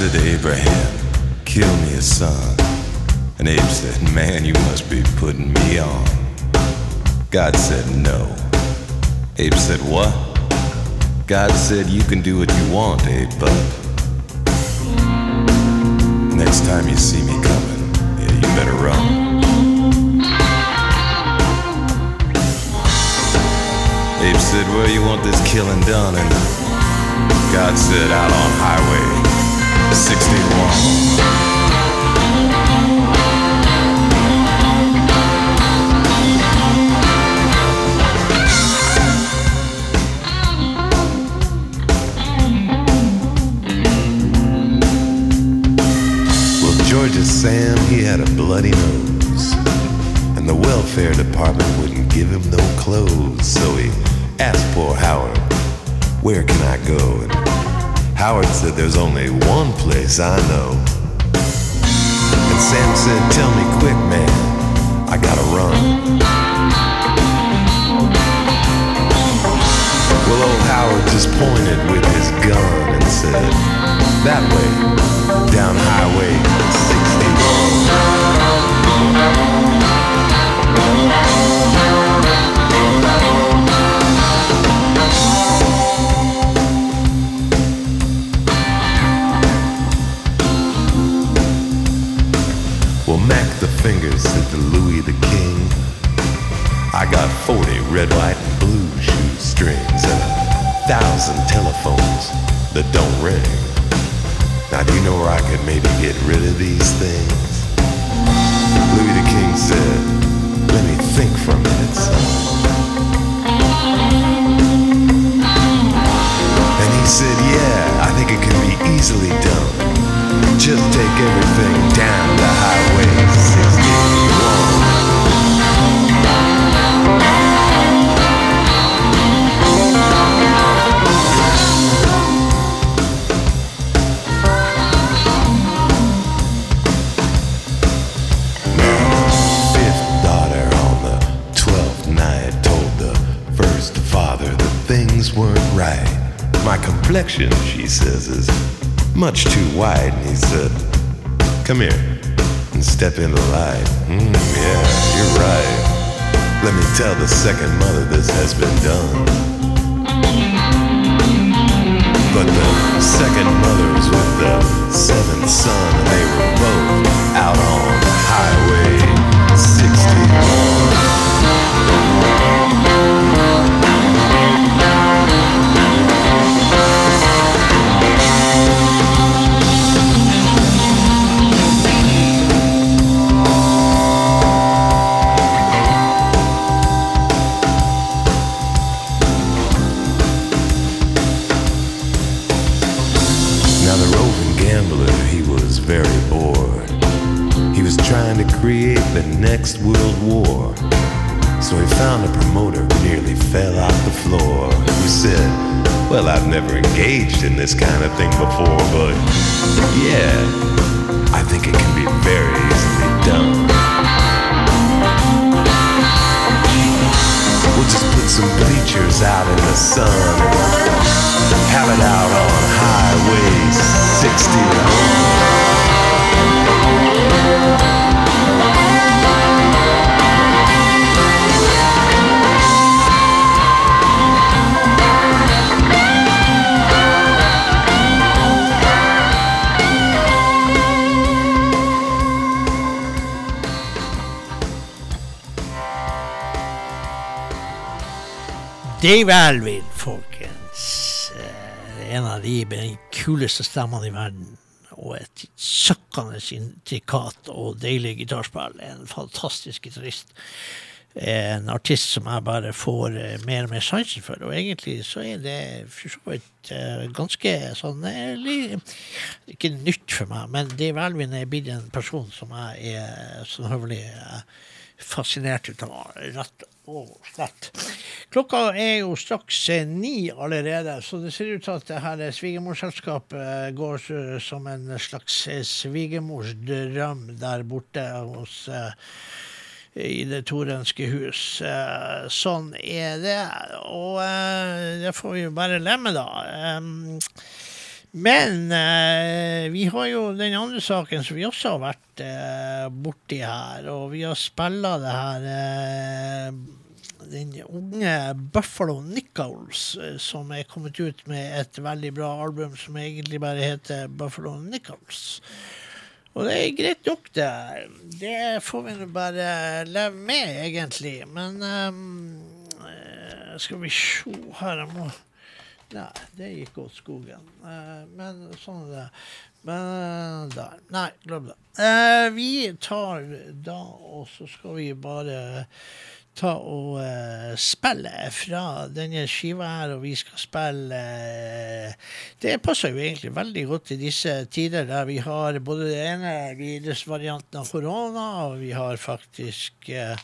said to Abraham, Kill me a son. And Abe said, Man, you must be putting me on. God said, No. Abe said, What? God said, You can do what you want, Abe, but next time you see me coming, yeah, you better run. Abe said, Where you want this killing done? And God said, Out on Highway 61. Well, George's Sam, he had a bloody nose. And the welfare department wouldn't give him no clothes. So he asked poor Howard, Where can I go? Howard said, There's only one place I know. And Sam said, Tell me quick, man. I gotta run. Well, old Howard just pointed with his gun and said, That way, down Highway 61. Fingers said to Louis the King, I got 40 red, white, and blue shoestrings and a thousand telephones that don't ring. Now, do you know where I could maybe get rid of these things? Louis the King said, Let me think for a minute, son. And he said, Yeah, I think it can be easily done. Just take everything down the highway Complexion, she says, is much too wide. And he said, Come here and step in the light. Mm, yeah, you're right. Let me tell the second mother this has been done. But the second mother's with the seventh son, and they were both out on Highway 61. Well, I've never engaged in this kind of thing before, but yeah, I think it can be very easily done. We'll just put some bleachers out in the sun and have it out on Highway 61. Dave Alvin, folkens. Eh, En av de med de kuleste stemmene i verden. Og et søkkende intrikat og deilig gitarspill. En fantastisk gitarist. En artist som jeg bare får eh, mer og mer sansen for. Og egentlig så er det for så vidt eh, ganske sånn eh, Ikke nytt for meg, men Dave Alvin er blitt en person som jeg er sånn høvelig eh, fascinert av, rett og slett. Klokka er jo straks eh, ni allerede, så det ser ut til at det her svigermorselskapet eh, går eh, som en slags eh, svigermors drøm der borte hos i det torenske hus. Sånn er det, og det får vi jo bare lemme, da. Men vi har jo den andre saken som vi også har vært eh, borti her, og vi har spilla det her Den unge Buffalo Nichols, eh, som er kommet ut med et veldig bra album som egentlig bare heter Buffalo Nichols. Og det er greit nok, det. Det får vi nå bare leve med, egentlig. Men eh, skal vi se her Jeg må Nei, det gikk åt skogen. Uh, men sånn er det. Men der. Nei, glem det. Uh, vi tar da, og så skal vi bare ta og uh, spille fra denne skiva her, og vi skal spille uh, Det passer jo egentlig veldig godt i disse tider der vi har både det ene virusvarianten av korona, og vi har faktisk uh,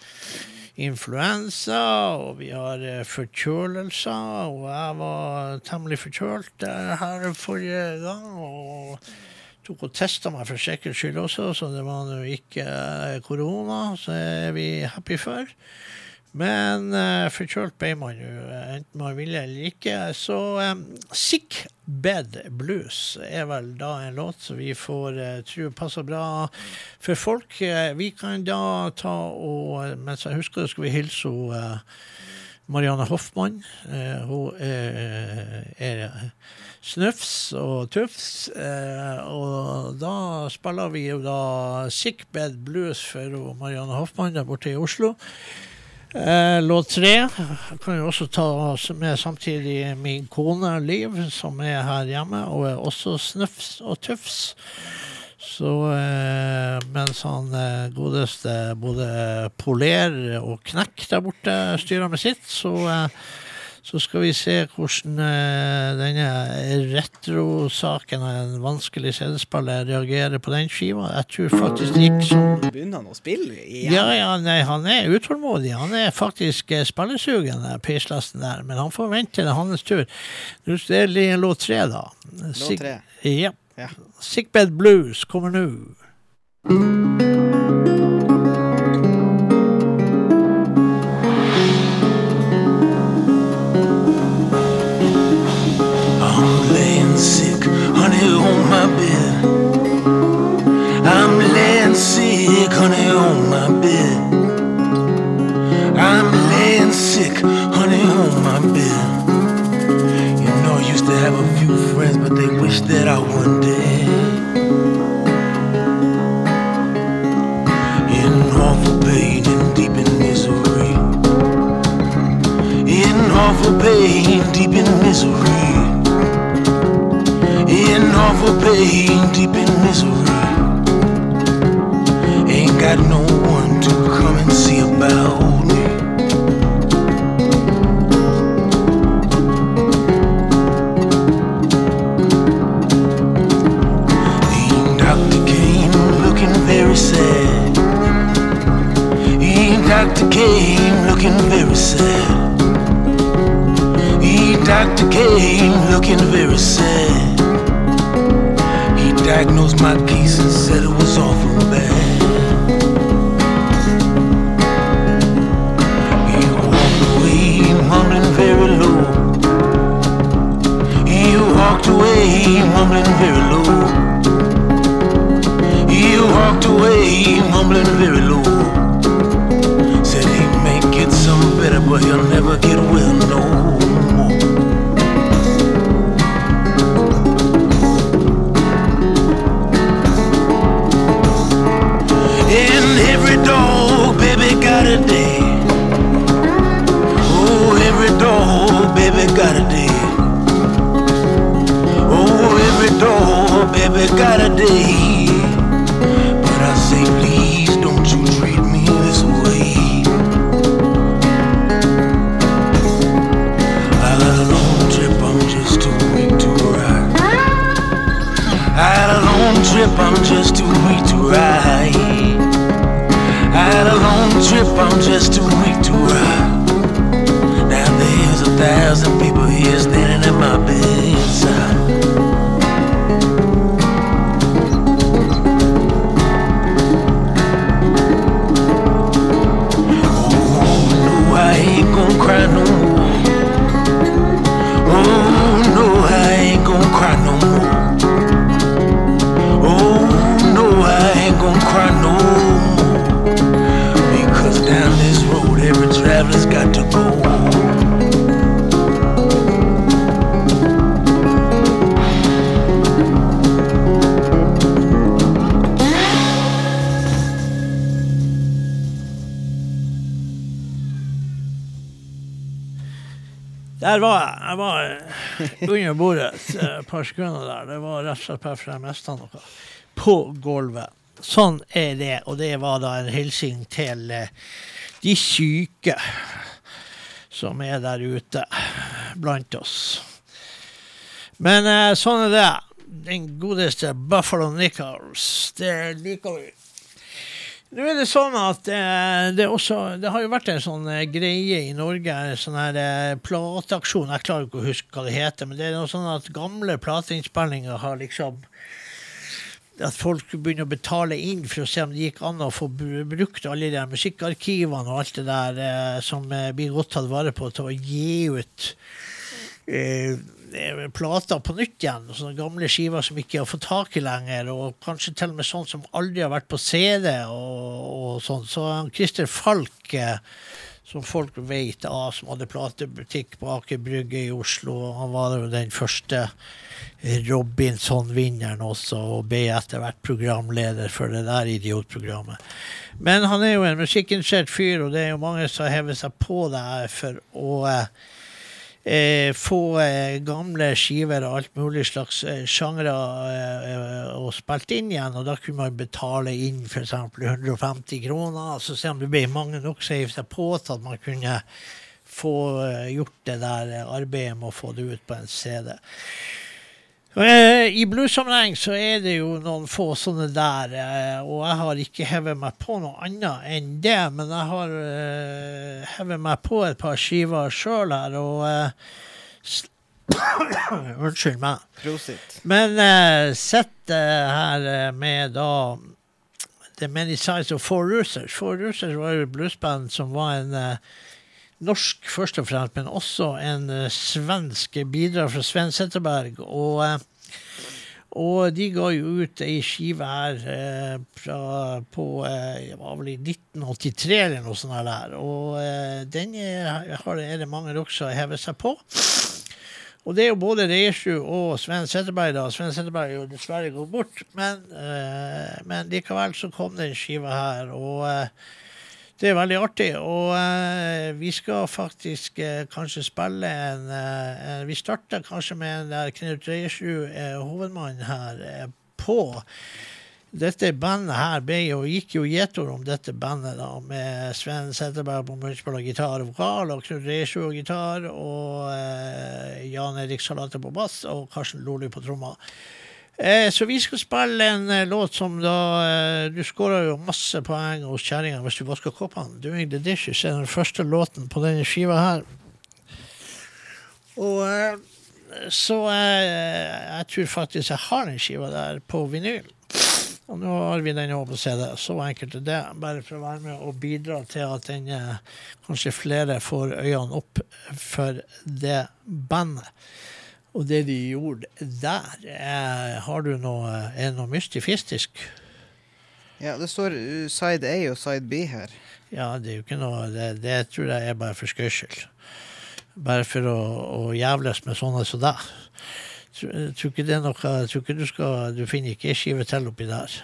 influensa, og vi har forkjølelser, og jeg var temmelig forkjølt her forrige gang. og tok og testa meg for sikkerhets skyld også, så det var nå ikke korona, så er vi happy for. Men uh, forkjølt ble man jo, eh, enten man ville eller ikke. Så um, Sick Bed Blues er vel da en låt som vi får uh, tro passer bra for folk. Uh, vi kan da ta og Mens jeg husker det, skal vi hilse uh, Marianne Hoffmann. Hun er, snufs og tufs. Og da spiller vi jo da Sick Bed Blues for Marianne Hoffmann der borte i Oslo. Eh, låt tre kan jo også ta med samtidig min kone Liv, som er her hjemme, og er også snufs og tufs. Så eh, mens han eh, godeste både polerer og knekk der borte styrer med sitt, så, eh, så skal vi se hvordan eh, denne retrosaken av en vanskelig CD-spiller reagerer på den skiva. Jeg tror faktisk det gikk sånn Begynner han å spille igjen? ja, ja, nei, han er utålmodig. Han er faktisk eh, spillesugen, peislasten der. Men han får vente til hans tur. Det er låt tre, da. Låt tre? Ja. Ja. Sickbed Blues kommer nå. Wish that I wasn't. In awful pain and deep in misery. In awful pain, deep in misery. In awful pain, deep in misery. Ain't got no came looking very sad. The doctor came looking very sad. He diagnosed my case and said it was awful bad. He walked away, mumbling very low. He walked away, mumbling very low. He walked away, mumbling very low. But he'll never get well no more. And every dog, baby, got a day. Oh, every dog, baby, got a day. Oh, every dog, baby, got a day. Trip, I'm just too weak to ride. I had a long trip, I'm just too weak to ride. Now there's a thousand people under bordet et eh, par sekunder der. Det var rett og slett fordi jeg mista noe på gulvet. Sånn er det, og det var da en hilsen til eh, de syke som er der ute blant oss. Men eh, sånn er det. Den godeste Buffalo Nichols, det liker vi. Nå er det sånn at eh, det, også, det har jo vært en sånn eh, greie i Norge, en sånn her eh, plateaksjon, jeg klarer ikke å huske hva det heter, men det er noe sånn at gamle plateinnspillinger har liksom at folk begynner å betale inn for å se om det gikk an å få brukt alle de musikkarkivene og alt det der eh, som eh, blir godt tatt vare på, til å gi ut eh, plater på nytt igjen. Sånne gamle skiver som ikke har fått tak i lenger, og kanskje til og med sånn som aldri har vært på CD. og, og sånn. Så Christer Falk, eh, som folk vet av, som hadde platebutikk på Aker Brygge i Oslo, han var jo den første Robinson-vinneren også, og ble etter hvert programleder for det der idiotprogrammet. Men han er jo en musikkinteressert fyr, og det er jo mange som hever seg på det her for å eh, eh, få eh, gamle skiver og alt mulig slags eh, sjangre eh, eh, og spilt inn igjen. Og da kunne man betale inn f.eks. 150 kroner. Så se om det ble mange nok som heiv seg på til at man kunne få eh, gjort det der arbeidet med å få det ut på en CD. Eh, I bluessammenheng så er det jo noen få sånne der, eh, og jeg har ikke hevet meg på noe annet enn det, men jeg har eh, hevet meg på et par skiver sjøl her, og Unnskyld meg. Prosit. Men uh, sett eh, her med da The Many Sides of Four Roosters. Four Roosters var jo et bluesband som var en eh, norsk først og fremst, men også en eh, svensk bidrag fra Sven Zetterberg. Og, eh, og de ga jo ut ei skive her eh, fra, på det var vel i 1983 eller noe sånt der. Og den er, er det mange rock som hever seg på. Og det er jo både Reisju og Sven Setterberg da. Sven Setterberg er jo dessverre gått bort, men, men likevel så kom den skiva her. Og det er veldig artig. Og uh, vi skal faktisk uh, kanskje spille en uh, Vi starter kanskje med en der Knut Reisju er hovedmann her på. Dette bandet her ble jo, gikk jo gjetord om dette bandet, da, med Sven Setterberg på munnspill og gitar og vokal, og Knut Reisju og gitar, og Jan Erik Salate på bass, og Karsten Loli på trommer. Eh, så vi skal spille en eh, låt som da eh, Du skåra jo masse poeng hos kjerringa hvis du vasker koppene. 'Doing the Dishes' er den første låten på denne skiva her. Og eh, så eh, jeg tror faktisk jeg har den skiva der på vinyl. Og nå har vi den også på CD. Så enkelt er det. Bare for å være med og bidra til at den, eh, kanskje flere får øynene opp for det bandet. Og det de gjorde der. er, har du noe, er noe mystifistisk? Ja, det står uh, side A og side B her. Ja, det er jo ikke noe Det, det tror jeg er bare for skøy skyld. Bare for å, å jævles med sånne som deg. Tror, ikke det er noe tror ikke du skal Du finner ikke ei skive til oppi der.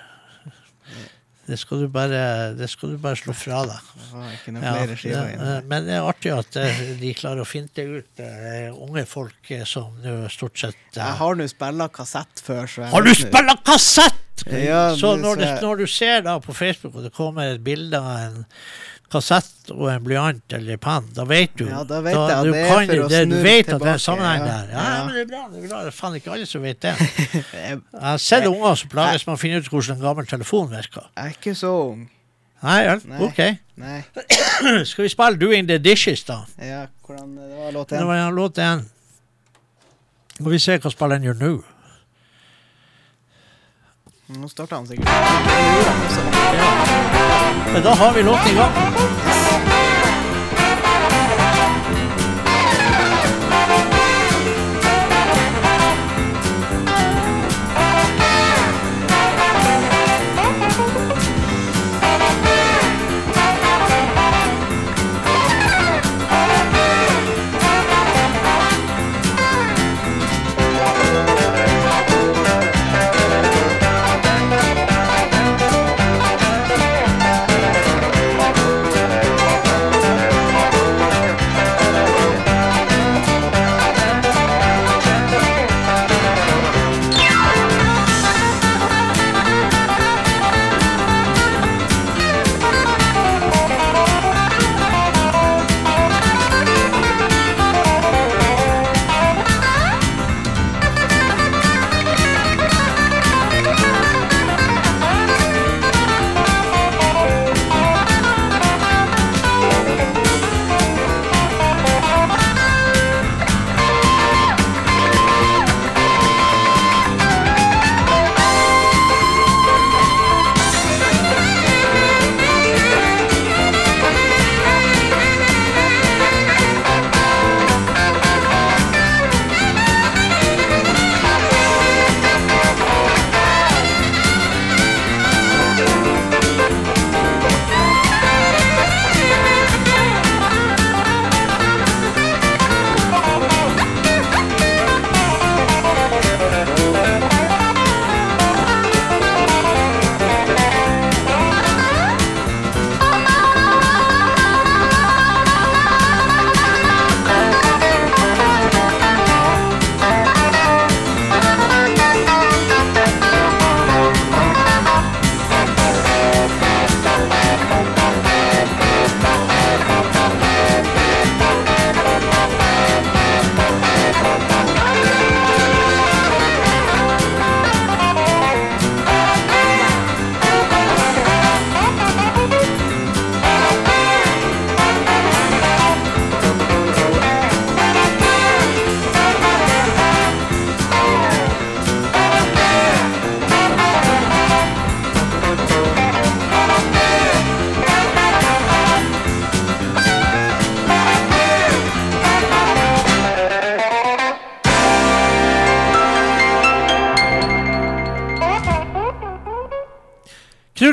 Det skal du bare, det skal du bare slå fra deg. Ja, eh, men det er artig at eh, de klarer å finte ut uh, unge folk eh, som nå stort sett uh, Jeg har nå spilla kassett før, så Har du spilla kassett?! Ja, så når, det, når du ser da på Facebook og det kommer et bilde av en kassett og en blyant eller penn, da vet du. Ja, da vet jeg at du det er kan- for å det, Du snurre vet at det er en sammenheng ja. der. Ja, Ja. men det er bra. Det er bra. Det er faen ikke alle som vet det. Jeg Jeg har sett unger som plages med å finne ut hvordan en gammel telefon virker. er ikke så ung. Nei vel, OK. Nei. Skal vi spille 'Doing the Dishes', da? Ja, hvordan Det var låt Det var ja, låt én. Må vi se hva spilleren gjør nå. Nå starter han sikkert. Men da har vi låten i gang.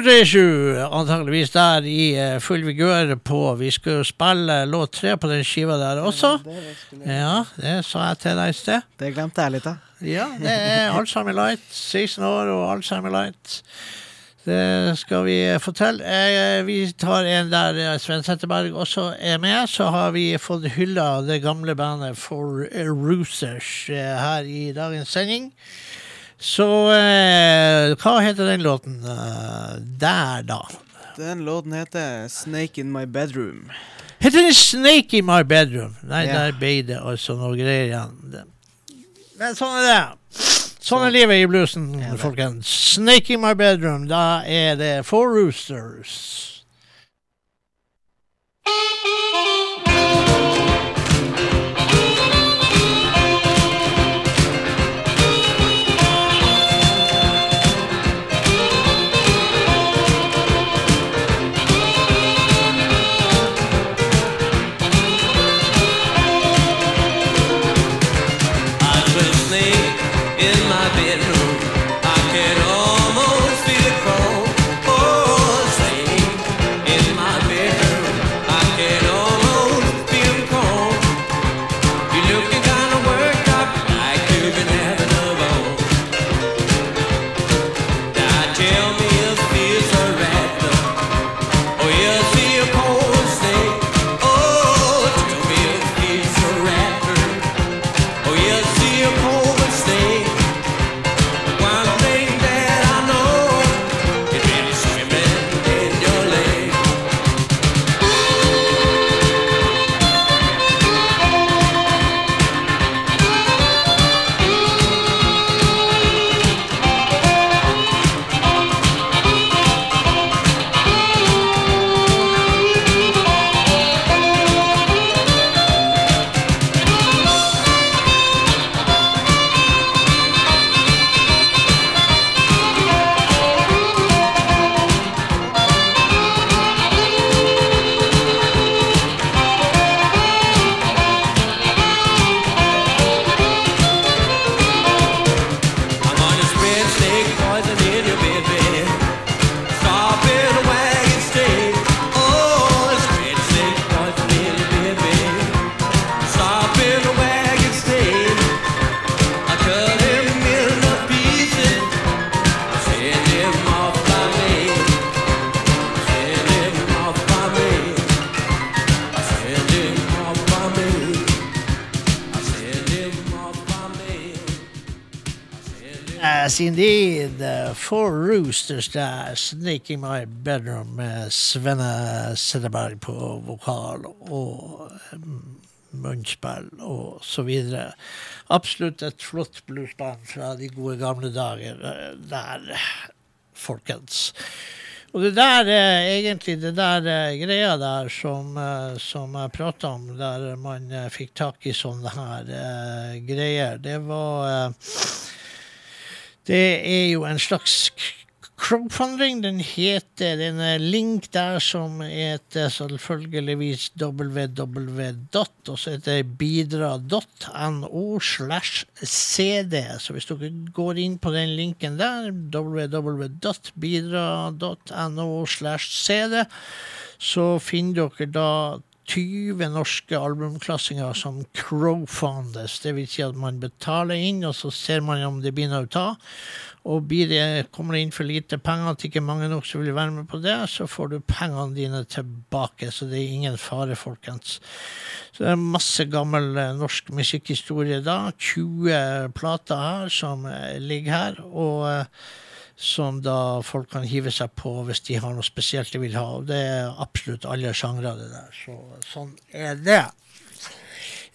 Trudeisju, antageligvis der i eh, full vigør på Vi skulle spille låt tre på den skiva der også. Ja, det sa jeg til deg i sted. Det glemte jeg litt, da. Ja, det er Alzheimer Light. 16 år og Alzheimer Light. Det skal vi få til. Eh, vi tar en der eh, Sven Setteberg også er med. Så har vi fått hylla det gamle bandet For Roosers eh, her i dagens sending. Så eh, hva heter den låten eh, der, da? Den låten heter 'Snake In My Bedroom'. Heter den Snake in my bedroom? Nei, Ja. der ble det altså noe greier igjen. Men sånn er det. Sånn er livet i bluesen, folkens. Snake in my bedroom, da er det Four Roosters. Roosters der. Sneaking in my bedroom med Svenne Setteberg på vokal og mm, munnspill og så videre. Absolutt et flott bluesband fra de gode gamle dager eh, der, folkens. Og det der, er egentlig det der eh, greia der som, eh, som jeg prata om, der man eh, fikk tak i sånne her eh, greier, det var eh, det er jo en slags crowdfunding. Den heter er en link der som heter selvfølgeligvis www. og så heter det bidra.no slash cd. Så hvis dere går inn på den linken der, www.bidra.no slash cd, så finner dere da 20 norske albumklassinger som crowfundes. Det vil si at man betaler inn, og så ser man om det noe å ta. Og blir det, kommer det inn for lite penger at ikke mange nok som vil være med på det, så får du pengene dine tilbake. Så det er ingen fare, folkens. Så det er masse gammel eh, norsk musikkhistorie da. 20 plater her som eh, ligger her. og... eh, som da folk kan hive seg på hvis de har noe spesielt de vil ha. Og det er absolutt alle sjangre, det der. Så sånn er det.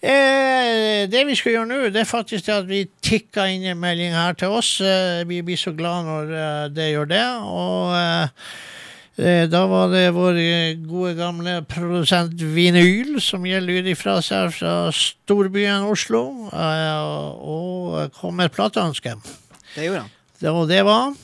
Eh, det vi skal gjøre nå, det er faktisk det at vi tikker inn en melding her til oss. Eh, vi blir så glad når eh, det gjør det. Og eh, eh, da var det vår gode gamle produsent Vinyl som gir lyd ifra seg fra storbyen Oslo. Eh, og kom med et plateønske. Det gjorde han. Det, og det var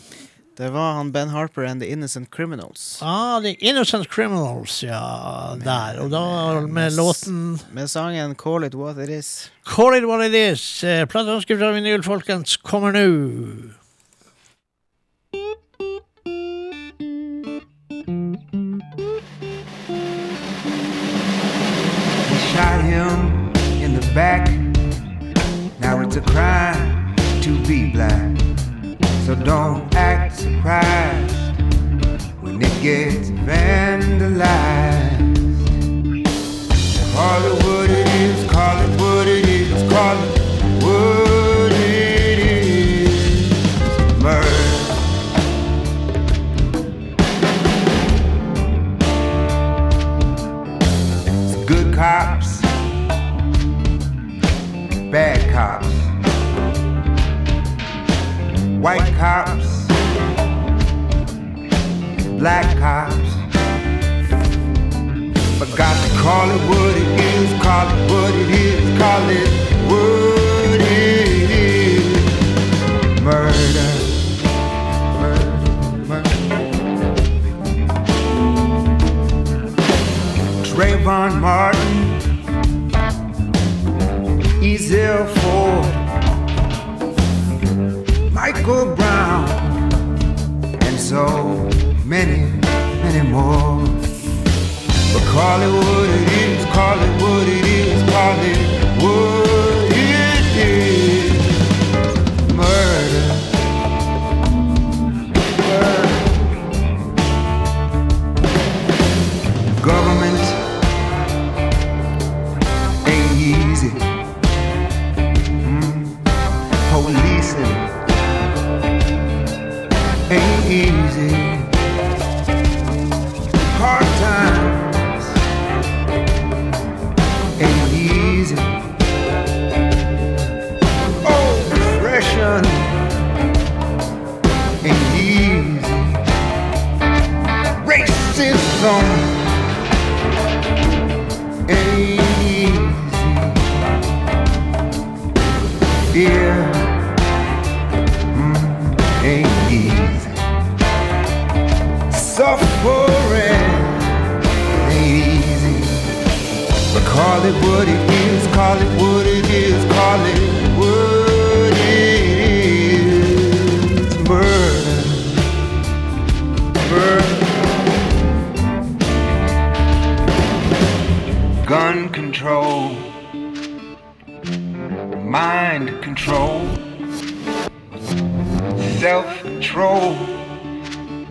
Det var han Ben Harper and The Innocent Criminals. Ah, The Innocent Criminals, ja. Med, der. Og da med, med låten Med sangen Call It What It Is. Call It What It Is. Eh, Plateønske fra vinyl, folkens, kommer nå. Shot him in the back. Now it's a crime to be black. So don't act surprised when it gets vandalized. Call white cops, black cops. But got to call it what it is, call it what it is, call it what it is. Murder. Murder. Murder. Trayvon Martin, Ezel Ford, Michael Brown, and so many, many more. But call it what it is, call it what it is, call it it what it is, call it what it is, call it what it is. Murder. Murder. gun control, mind control, self control.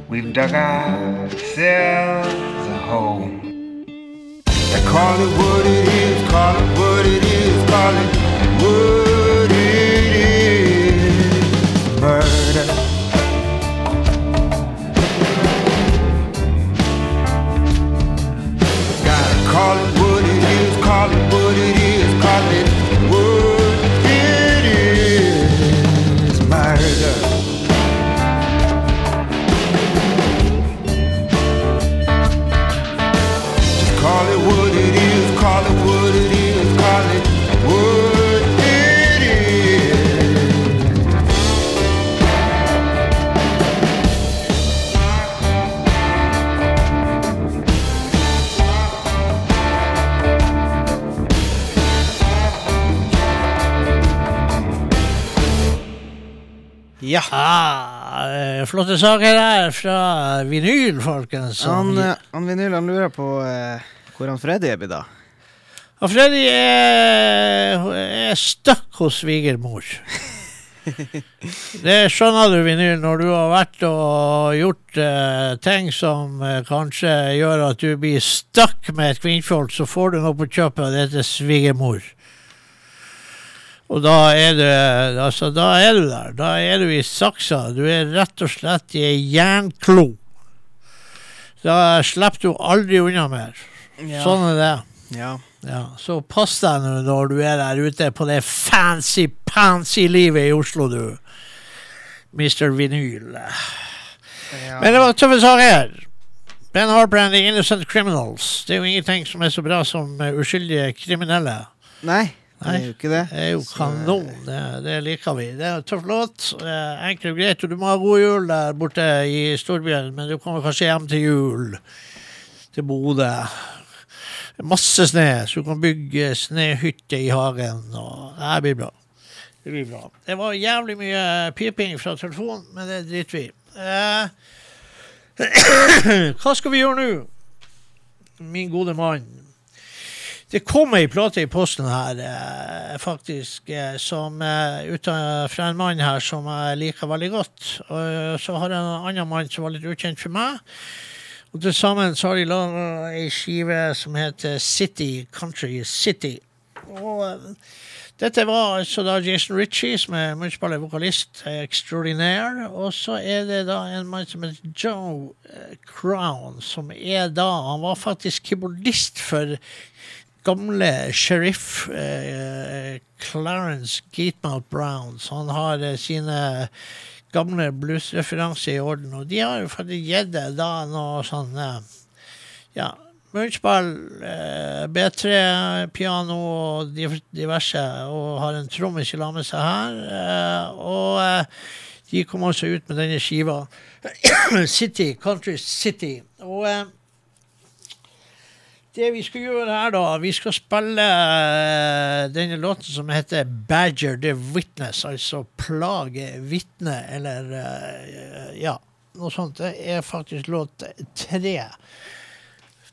We've dug ourselves a hole. Now call it what it Ja. Ah, eh, flotte saker der fra vinyl, folkens. Han, eh, han Vinyl han lurer på eh, hvor han Freddy er blitt av. Freddy er, er stuck hos svigermor. Det skjønner du, Vinyl, når du har vært og gjort eh, ting som eh, kanskje gjør at du blir stuck med et kvinnfolk, så får du noe på kjøpet, og det heter svigermor. Og da er, du, altså, da er du der. Da er du i saksa. Du er rett og slett i ei jernklo. Da slipper du aldri unna mer. Sånn er det. Ja. Ja, så pass deg nå når du er der ute på det fancy-pansy livet i Oslo, du. Mr. Vinyl. ja. Men det var tøffe saker. Ben Harper and the Innocent Criminals. Det er jo ingenting som er så bra som eh, uskyldige kriminelle. Nei, det Nei. er jo ikke det. Det er jo kanon. Det, det liker vi. Det er en tøff låt. Eh, enkelt og greit. Og du må ha god jul der borte i storbyen, men du kommer kanskje hjem til jul. Til Bodø. Masse snø, så du kan bygge snøhytte i hagen. Og det blir bra. Det blir bra. Det var jævlig mye piping fra telefonen, men det driter vi i. Eh, hva skal vi gjøre nå, min gode mann? Det kom ei plate i posten her, eh, faktisk, eh, som eh, fra en mann her som jeg liker veldig godt. Og så har jeg en annen mann som var litt ukjent for meg. Og til sammen så har de laga ei skive som heter City Country City. Og eh, dette var altså da Jason Ritchie, som er munnspiller vokalist. Og så er det da en mann som heter Joe eh, Crown, som er da Han var faktisk keyboardist for gamle sheriff eh, Clarence Gatemouth Brown. Så han har eh, sine gamle bluesreferanser i orden. Og de har jo faktisk gitt det da noe sånn eh, Ja, munnspill, eh, B3-piano og diverse, og har en trommis i lag med seg her. Eh, og eh, de kom også ut med denne skiva. City, Country City. Og det vi skal gjøre her, da Vi skal spille eh, denne låten som heter 'Badger the Witness', altså 'Plage vitne', eller eh, Ja, noe sånt. Det er faktisk låt tre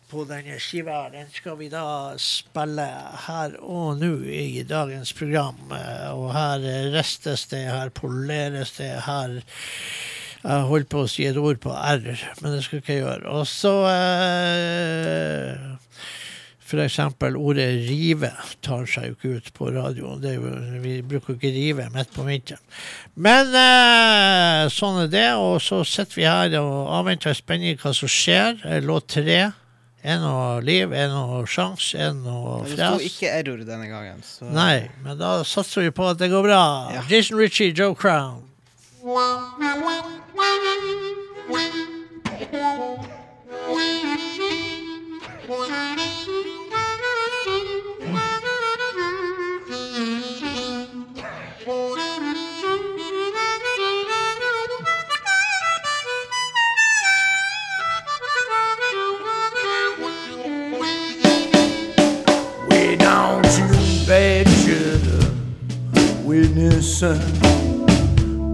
på denne skiva. Den skal vi da spille her og nå i dagens program. Eh, Og her restes det, her poleres det, her jeg holdt på å si et ord på R, men det skal ikke gjøre. Og så eh, Eksempel ordet rive tar seg jo ikke ut på radioen. Det er jo, vi bruker jo ikke rive midt på vinteren. Men eh, sånn er det. Og så sitter vi her og avventer i spenning hva som skjer. Eh, Låt tre. Er noe liv, er noe sjanse, er noe Det sto ikke error denne gangen. Så Nei, men da satser vi på at det går bra. Ja. Jason Ritchie, Joe Crown. Wow, witness, son.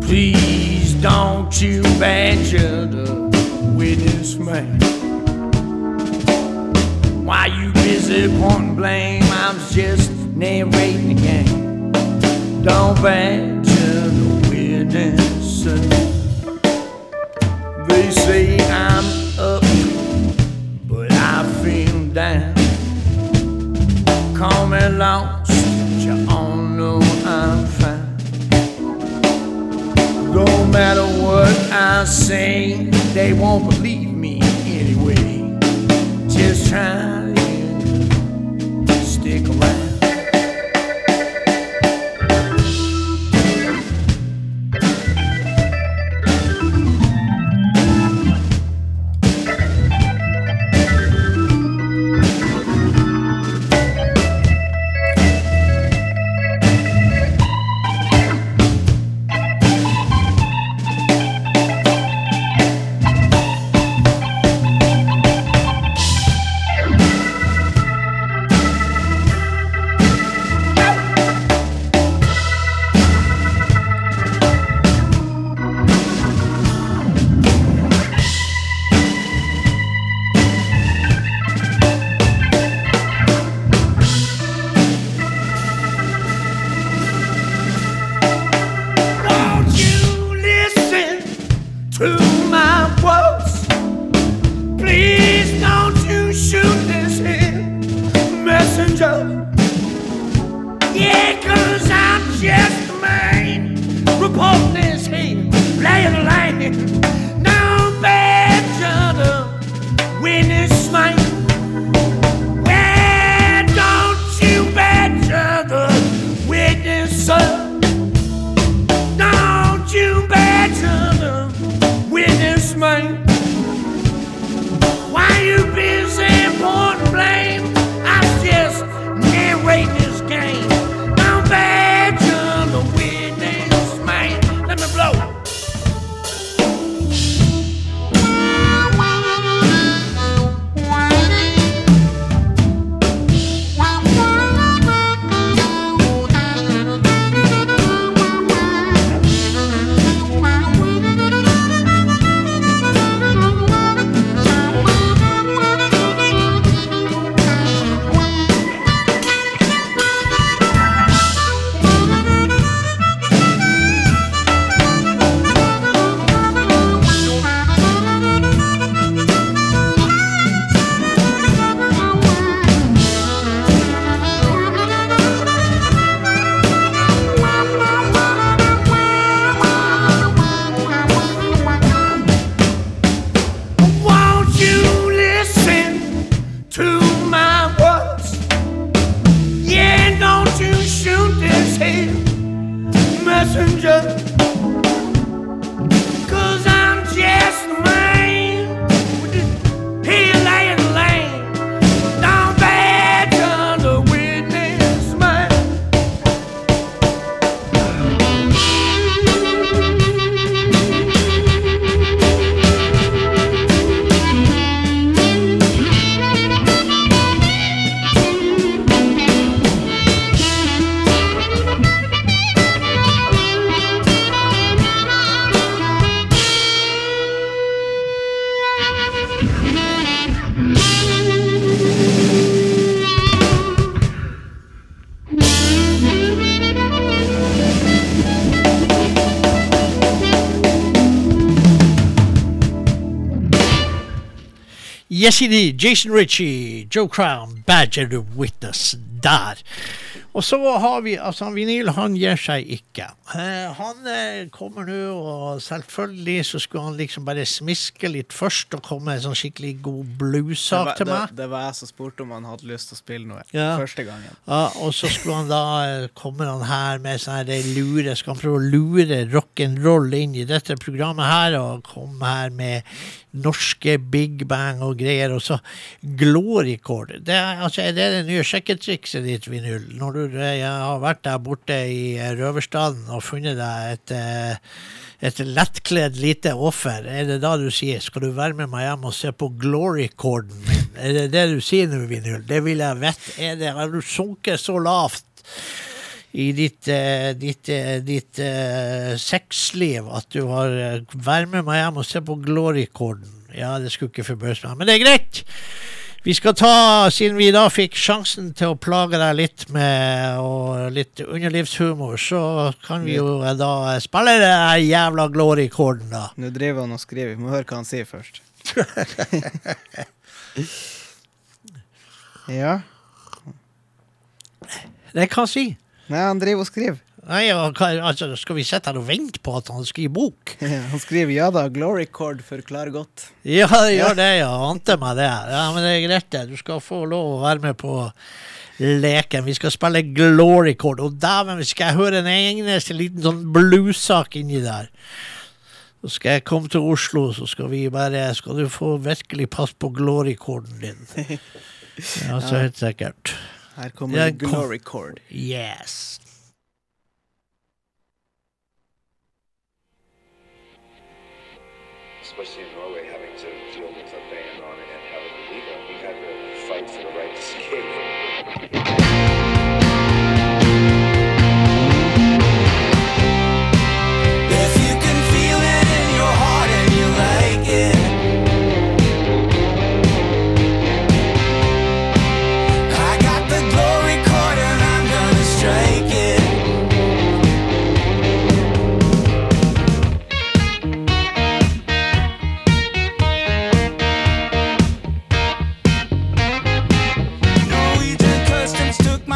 Please don't you badger the witness, man. Why you busy pointing blame? I'm just narrating the game. Don't badger the witness, son. They say I'm up, but I feel down call me lost, but you all know I'm fine. No matter what I say, they won't believe me anyway. Just try to Yes, indeed. Jason Ritchie, Joe Crown, Badger the Witness der. Og så har vi altså Vinyl, han gir seg ikke. Eh, han eh, kommer nå, og selvfølgelig så skulle han liksom bare smiske litt først og komme med en sånn skikkelig god Det blues-sak til meg. det var jeg som spurte om han hadde lyst til å spille noe Ja. første gangen. Ja, og så skulle han da eh, kommer han her med sånn her det lure Skal han prøve å lure rock'n'roll inn i dette programmet her, og komme her med norske Big Bang og greier, og så glory chord. Det altså, er det nye sjekketrikset ditt, Vinyl? Når du eh, har vært der borte i eh, Røverstaden og funnet deg et eh, et lettkledd lite offer, er det da du sier 'skal du være med meg hjem og se på glory-korden min'? Er det det du sier nå, Vinyl? Det vil jeg vite. Er det, har du sunket så lavt i ditt, eh, ditt, eh, ditt eh, sexliv at du har vært Vær med meg hjem og se på glory-korden. Ja, det skulle ikke forbause meg, men det er greit. Vi skal ta, siden vi da fikk sjansen til å plage deg litt med og litt underlivshumor, så kan vi jo da spille den jævla glory-korden, da. Nå driver han og skriver. Vi må høre hva han sier først. ja. Det kan han si. Nei, han driver og skriver. Nei, hva- altså, skal vi sitte her og vente på at han skriver bok? Han skriver 'ja da, glory cord forklarer godt'. Ja, det gjør det, ja. Ante meg det. Ja, Men det er greit, det. Du skal få lov å være med på leken. Vi skal spille glory cord, Og dæven, skal jeg høre en eneste liten sånn blues-sak inni der. Så skal jeg komme til Oslo, så skal vi bare Skal du få virkelig passe på glory-korden din. Ja, så helt sikkert. Her kommer Ja, det glory Cord. Yes. especially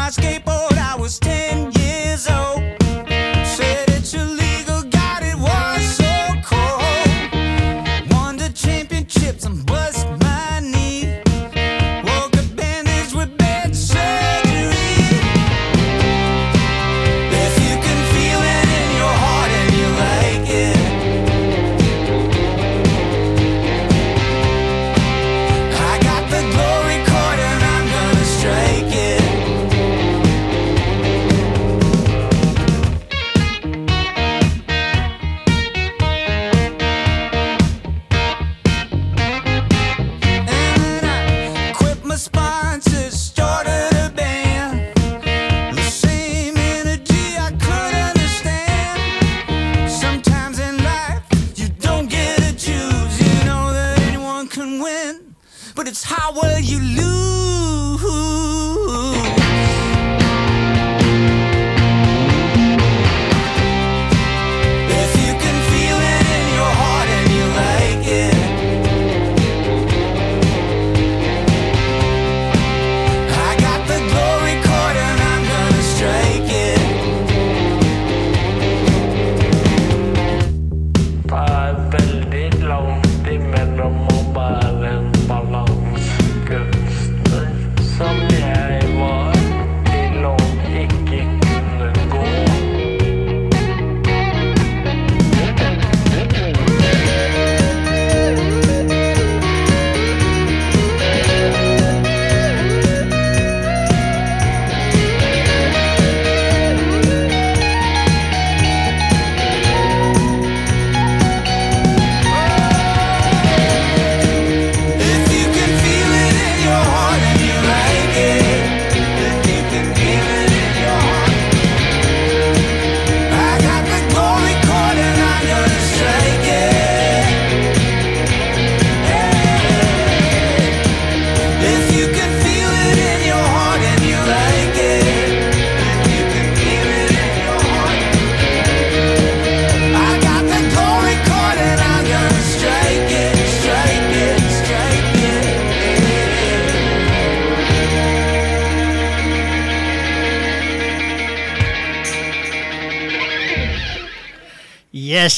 Escape. will you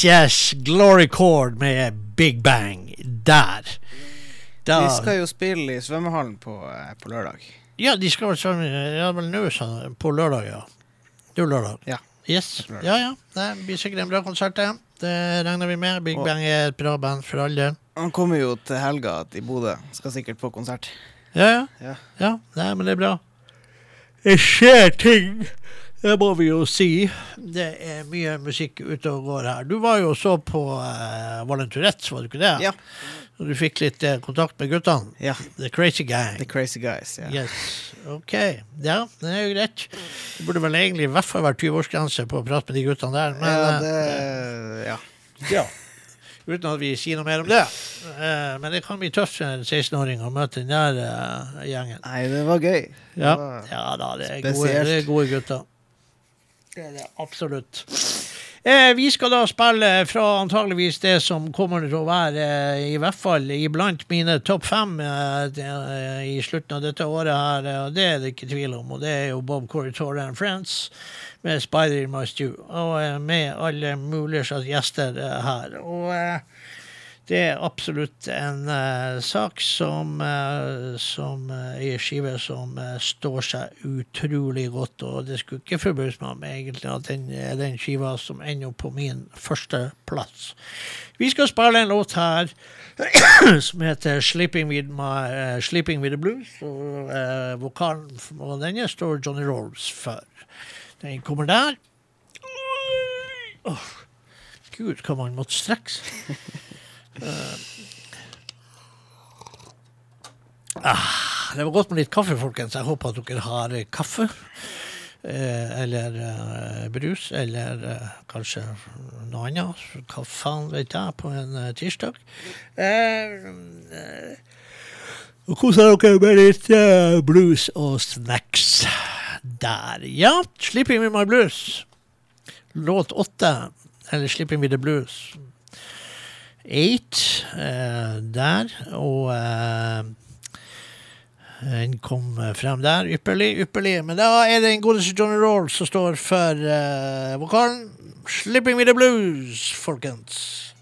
Yes, yes. Glory Chord med Big Bang. Der. Da, de skal jo spille i svømmehallen på, eh, på lørdag. Ja, de skal vel svømme ja, vel nå, sånn, på lørdag, ja. Det er jo lørdag. Ja. Yes. Lørdag. Ja, ja. Det blir sikkert en bra konsert, det. Det regner vi med. Big Og- Bang er et bra band for alle. Han kommer jo til helga i Bodø. Skal sikkert på konsert. Ja, ja. Ja. ja nei, men det er bra. Det skjer ting, det må vi jo si. Det er mye musikk ute og går her. Du var jo også på uh, Valenturettes, var du ikke det? Ja. Og du fikk litt uh, kontakt med guttene? ja. The Crazy Gang. The Crazy Guys. Ja. Yes. Ok. Ja, det er jo greit. Det burde vel egentlig i hvert fall vært 20-årsgrense på å prate med de guttene der. Men, ja, det det Ja. ja. Uten at vi sier noe mer om det. Uh, men det kan bli tøft for en 16-åring å møte den der eh, gjengen. Nei, det var gøy. Ja, Det var ja da, det er, gode, det er gode gutter. Det er det absolutt. Eh, vi skal da spille fra antageligvis det som kommer til å være eh, i hvert fall iblant mine topp fem eh, eh, i slutten av dette året her. eh, og Det er det ikke tvil om. Og det er jo Bob Corritore and Friends med Spider in My Stew. Og eh, med alle mulige gjester her. Og det er absolutt en uh, sak som, uh, som uh, er skive som eh, står seg utrolig godt. Og det skulle ikke forbause meg om egentlig at den den skiva som ender på min førsteplass. Vi skal spille en låt her som heter 'Sleeping with, my, eh, Sleeping with the Blues'. Og eh, vokalen og denne står Johnny Rolls for. Den kommer der. Oh, Gud, hva man måtte strekke seg. Ah, det var godt med litt kaffe, folkens. Jeg håper at dere har eh, kaffe. Eh, eller eh, brus, eller eh, kanskje noe annet. Hva faen vet jeg, på en eh, tirsdag. Eh, eh, og koser dere med litt eh, blues og snacks der. Ja, 'Slipping with my blues'. Låt åtte, eller 'Slipping with the blues'. Eight eh, der, og den kom eh, frem der. Ypperlig, ypperlig. Men da er det en godeste Johnny Roll som står for eh, vokalen. 'Slipping Me the blues', folkens.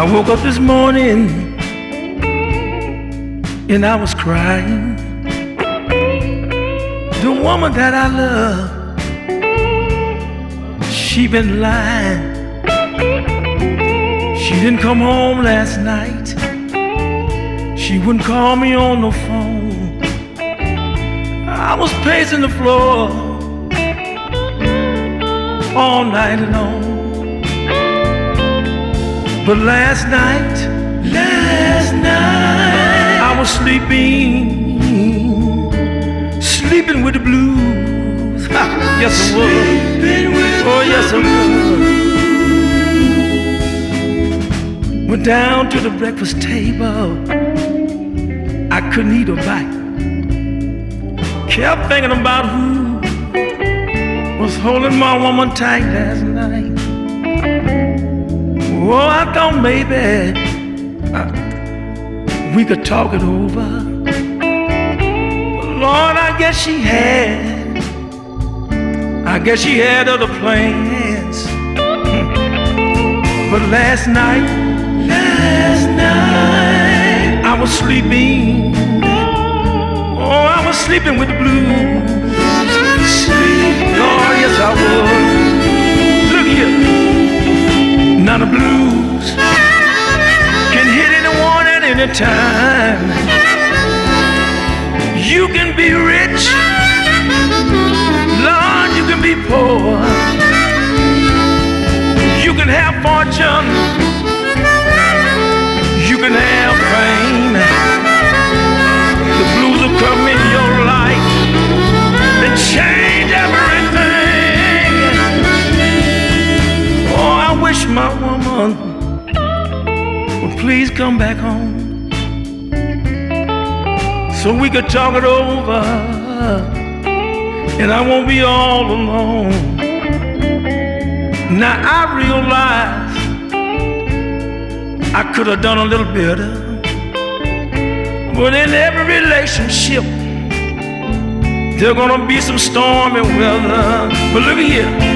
I woke up this morning and I was crying. The woman that I love, she been lying. She didn't come home last night. She wouldn't call me on the phone. I was pacing the floor all night long. But last night, last night, I was sleeping, sleeping with the blues. Ha, yes, I was. Oh, yes, I was. Went down to the breakfast table. I couldn't eat a bite. Kept thinking about who was holding my woman tight last night. Oh, I thought maybe uh, we could talk it over. But Lord, I guess she had. I guess she had other plans. But last night, last night, I was sleeping. Oh, I was sleeping with the blues. Lord, yes, I was. Look here. Now the blues can hit anyone at any time. You can be rich, Lord, you can be poor. You can have fortune, you can have pain. The blues will come in your life and change please come back home so we could talk it over and I won't be all alone. Now I realize I could have done a little better. But in every relationship, there's gonna be some stormy weather. But look at here.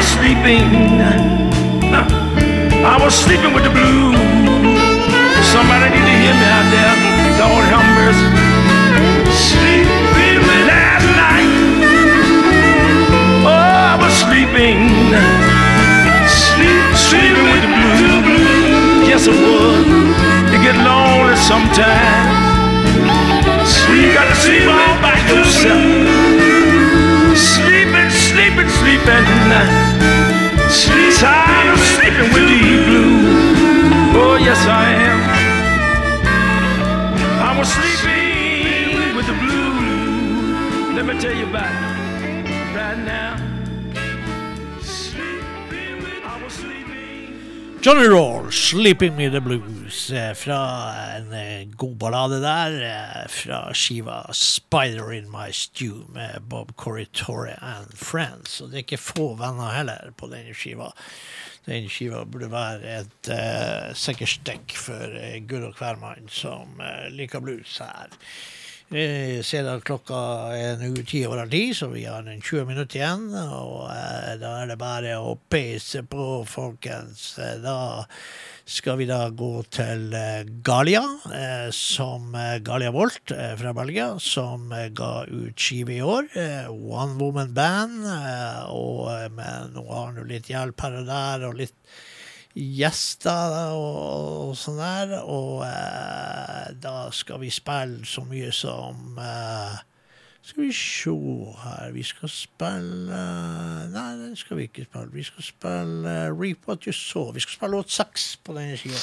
Was sleeping. I was sleeping with the blues. Somebody need to hear me out there. Lord have mercy. Sleeping last night. Oh, I was sleeping. Sleep, sleeping with the blues. Yes, it was. You get lonely sometimes. You got to sleep all by yourself. Sleeping, sleeping, sleeping. Tired of sleeping with the blues. Oh, yes, I am. I was sleeping with the blues. Let me tell you about it right now. Johnny Roll, 'Sleeping Me the Blues', eh, fra en eh, god ballade der, eh, fra skiva 'Spider in My Stew' med Bob Corritore and Friends. Og det er ikke få venner heller på denne skiva. Den skiva burde være et uh, sikkert stikk for uh, Gud og hvermann som uh, liker blues her. Ser at klokka er nå ti over ti, så vi har en 20 minutter igjen. Og eh, da er det bare å peise på, folkens. Eh, Da skal vi da gå til eh, Galia, som Galia Volt fra Belgia, som ga ut skive i år. One Woman Band. Og men nå har jo litt hjelp her og der, og litt gjester og, sånn der. Og eh, da skal vi spille så mye som eh, Skal vi se her Vi skal spille Nei, det skal vi ikke spille. Vi skal spille uh, Reap What You Saw. Vi skal spille låt seks på denne sida.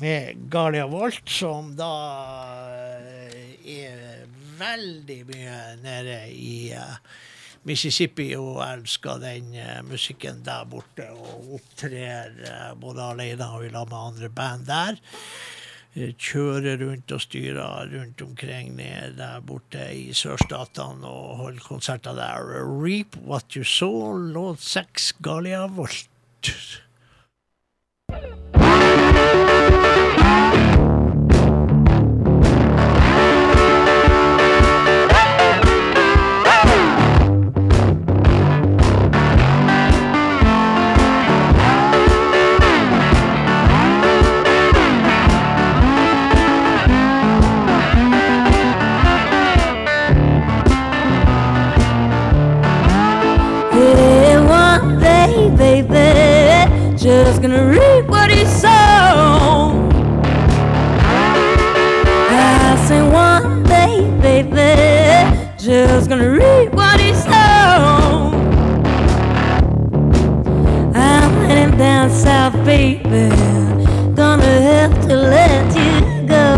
Med Galia Volt, som da eh, er veldig mye nede i eh, Mississippi og elsker den eh, musikken der borte og opptrer eh, både alene og i lag med andre band der. Eh, Kjører rundt og styrer rundt omkring der borte i sørstatene og holder konserter der. Reap What You Saw, låt seks, Galia Volt. Gonna reap what he sown. I say one day, baby, just gonna reap what he sown. I'm heading down south, baby, gonna have to let you go.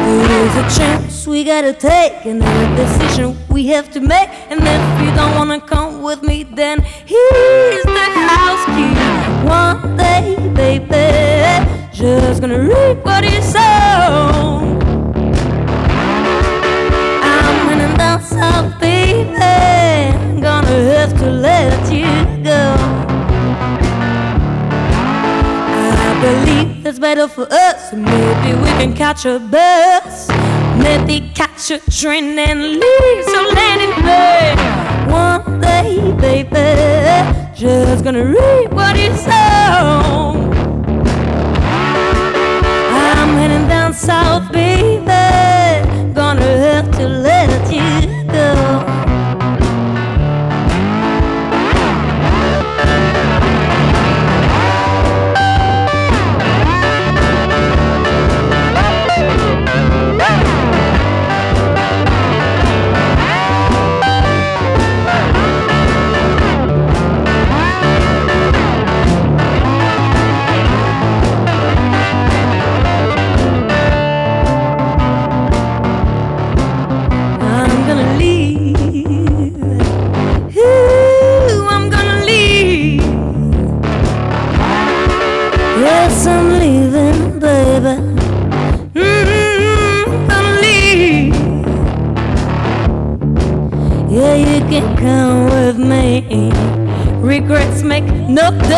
There's a chance we gotta take and a decision we have to make. And if you don't wanna come with me, then he's the house key. One day, baby, just gonna reap what you sow. I'm running down south, baby, gonna have to let you go. I believe it's better for us. Maybe we can catch a bus. Maybe catch a train and leave. So let it be. One day, baby, just gonna reap what you sow. I'm heading down south, baby.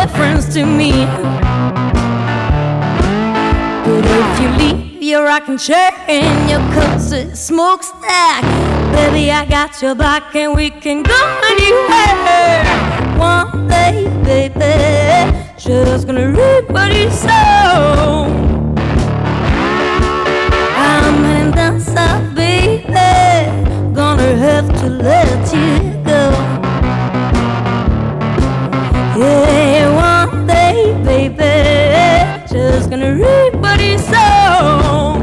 Difference to me. But if you leave your rocking chair and your cozy smokestack, baby, I got your back and we can go anywhere. One day, baby, just gonna reap what you sow. I'm down south, baby. Gonna have to let you go. Yeah, You sow.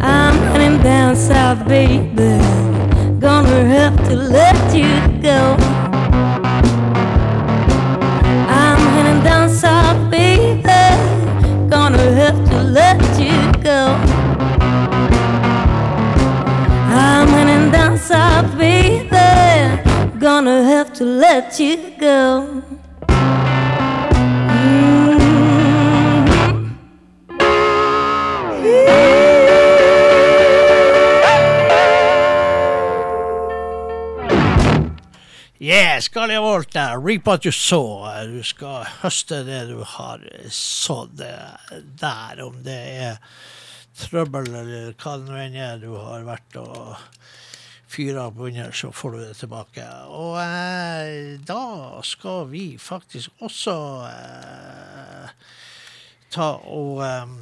I'm heading down south, baby. Gonna have to let you go. I'm heading down south, baby. Gonna have to let you go. I'm heading down south, baby. Gonna have to let you go. Skal der. Reap what you saw. Du skal høste det du har sådd der, om det er trøbbel eller hva det nå enn er du har vært og fyra opp under, så får du det tilbake. Og eh, da skal vi faktisk også eh, ta og eh,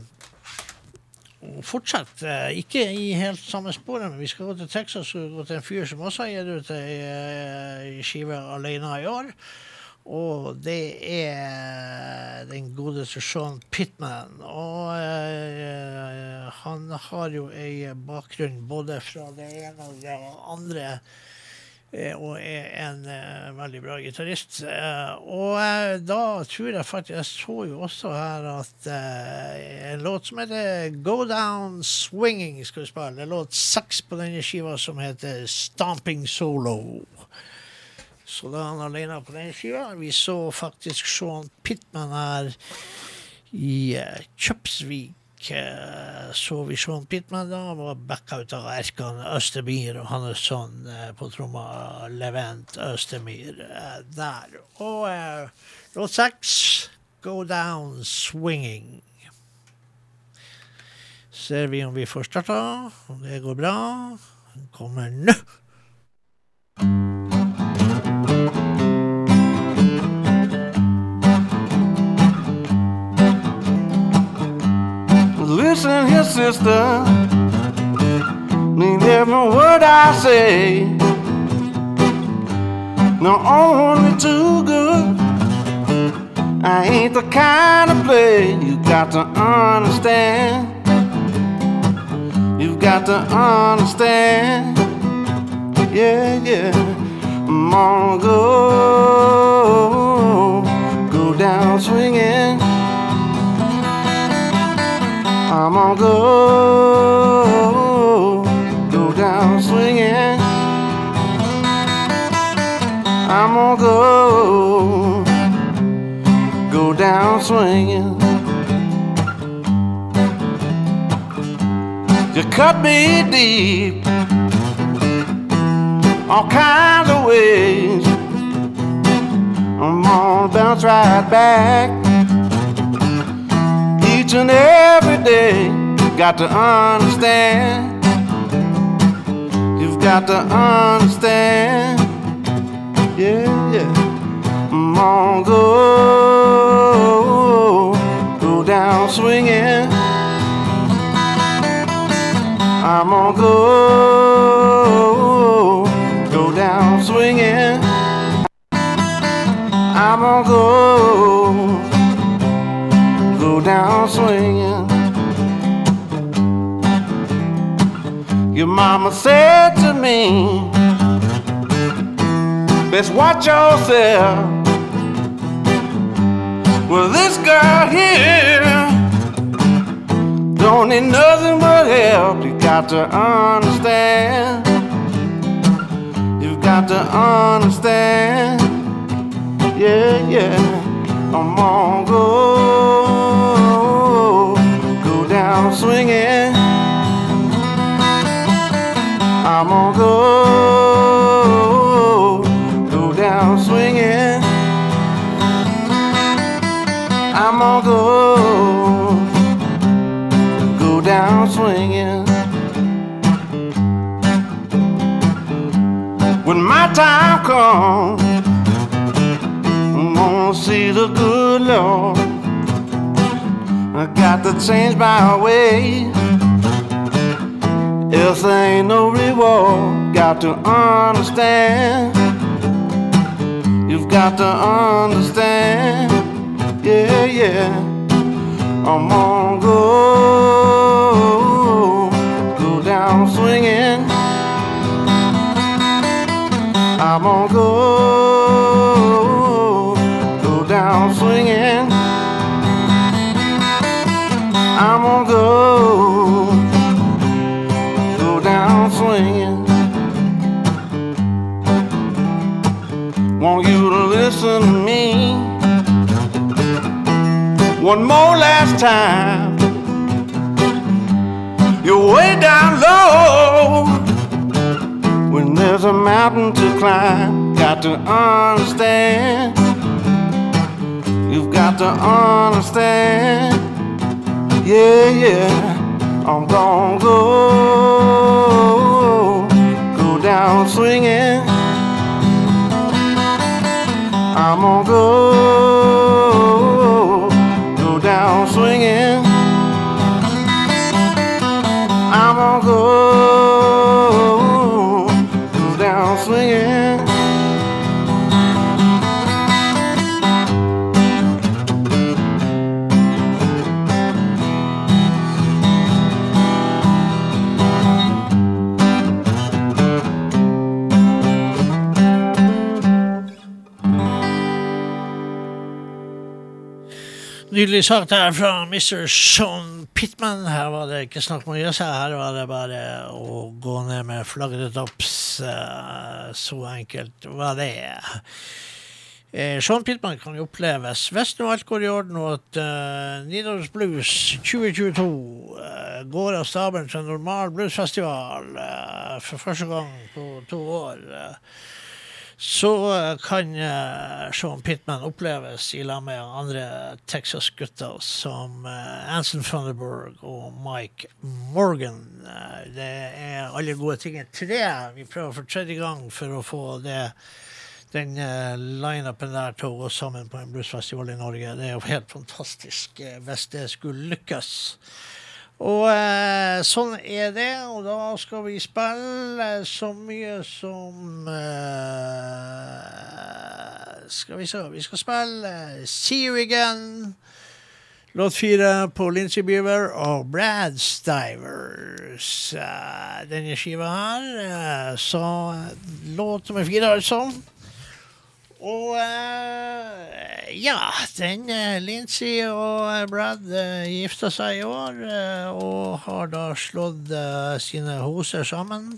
og fortsett, eh, ikke i helt samme sporet, men vi skal gå til Texas og gå til en fyr som også har gitt ut ei eh, skive alene i år. Og det er den godeste Sean Pittman. Og eh, han har jo ei bakgrunn både fra det ene og det andre. Eh, Og er en uh, veldig bra gitarist. Uh, og uh, da tror jeg faktisk Jeg så jo også her at en låt som heter Go Down Swinging skal vi spille. Det er låt seks på denne skiva som heter Stomping Solo. Så da er han alene på denne skiva. Vi så faktisk Sean Pittman her i Kjøpsvik. Eh, så vi Sean Pittman da. Var backa ut av Erkan Østermyr og hans sønn eh, på tromma Levent Østemyr eh, der. Og uh, låt seks, Go Down Swinging. Ser vi om vi får starta, om det går bra. Den kommer nå. Listen his sister. Need every word I say. Not only too good. I ain't the kind of play you got to understand. You've got to understand. Yeah, yeah. I'm on go, go down swinging. I'm on go, go down swinging. I'm on go, go down swinging. You cut me deep, all kinds of ways. I'm gonna bounce right back each and every day. you Got to understand. You've got to understand. Yeah, yeah. On go, down swinging. I'm on go, go down swinging. I'm on go go down swinging. Your mama said to me, Best watch yourself. Well, this girl here don't need nothing but help. You got to understand. You've got to understand. Yeah, yeah. I'm on go, I'm swinging. I'm gonna go, go down swinging. I'm gonna go, go down swinging. When my time comes, I'm gonna see the good Lord. I got to change my way. Else there ain't no reward. Got to understand. You've got to understand. Yeah, yeah. I'm gonna go, go down swinging. I'm gonna go, go down swinging. I'm gonna go, go down swinging. Want you to listen to me one more last time. You're way down low when there's a mountain to climb. Got to understand. You've got to understand. Yeah, yeah. I'm gonna go, go down swinging. I'm gonna go, go down swinging. I'm gonna go, Nydelig sagt her fra Mr. Sean Pittman. Her var det ikke snakk om å gjøre seg, her var det bare å gå ned med flagget til topps. Eh, Så enkelt var det. Eh, Sean Pittman kan jo oppleves hvis nå alt går i orden, og at uh, Nidaros Blues 2022 eh, går av stabelen til en normal bluesfestival for første gang på to år. eh, så eh, kan eh, Sean Pittman oppleves i lag med andre Texas-gutter som eh, Anson Thunderberg og Mike Morgan. Det er alle gode ting. Tre. Vi prøver for tredje gang for å få det den uh, lineupen der til å gå sammen på en bluesfestival i Norge. Det er jo helt fantastisk hvis det skulle lykkes. Og eh, sånn er det, og da skal vi spille så mye som eh, Skal vi se Vi skal spille eh, See You Again. Låt fire på Lincy Beaver og Brad Stivers. Eh, denne skiva her. eh, så låt nummer fire, altså. Og uh, ja, den uh, Lincy og eh, Brad uh, gifta seg i år, eh, og har da slått eh, sine hoser sammen.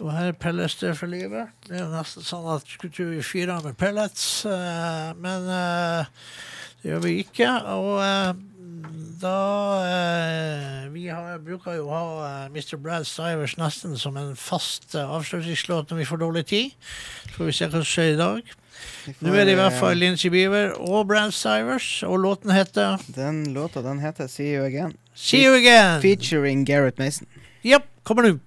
Og her pelles det for livet. Det er jo nesten sånn at vi fyrer med pellets, eh, men eh, det gjør vi ikke. Og eh, da eh, Vi har, bruker jo å ha eh, Mr. Brad Stivers nesten som en fast eh, avslutningslåt når vi får dårlig tid. Så får vi se hva som skjer i dag. Nå er det i hvert fall Lincy Beaver og Brad Stivers, og låten heter Den låta den heter See You Again. See You Again. Featuring Gareth Mason. Jepp, kommer nå.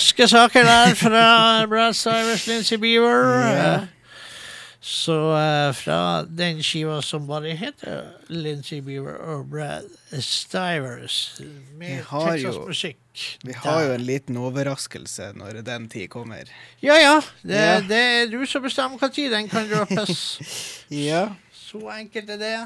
Raske saker der fra Brad Cyrus, Lincy Beaver. Så uh, fra den skiva som bare heter Lincy Beaver og Brad Stivers, med Texas-musikk. Vi har jo en liten overraskelse når den tid kommer. Ja, ja. Det, Ja. det er du som bestemmer når den kan droppes. Ja. Så enkelt er det.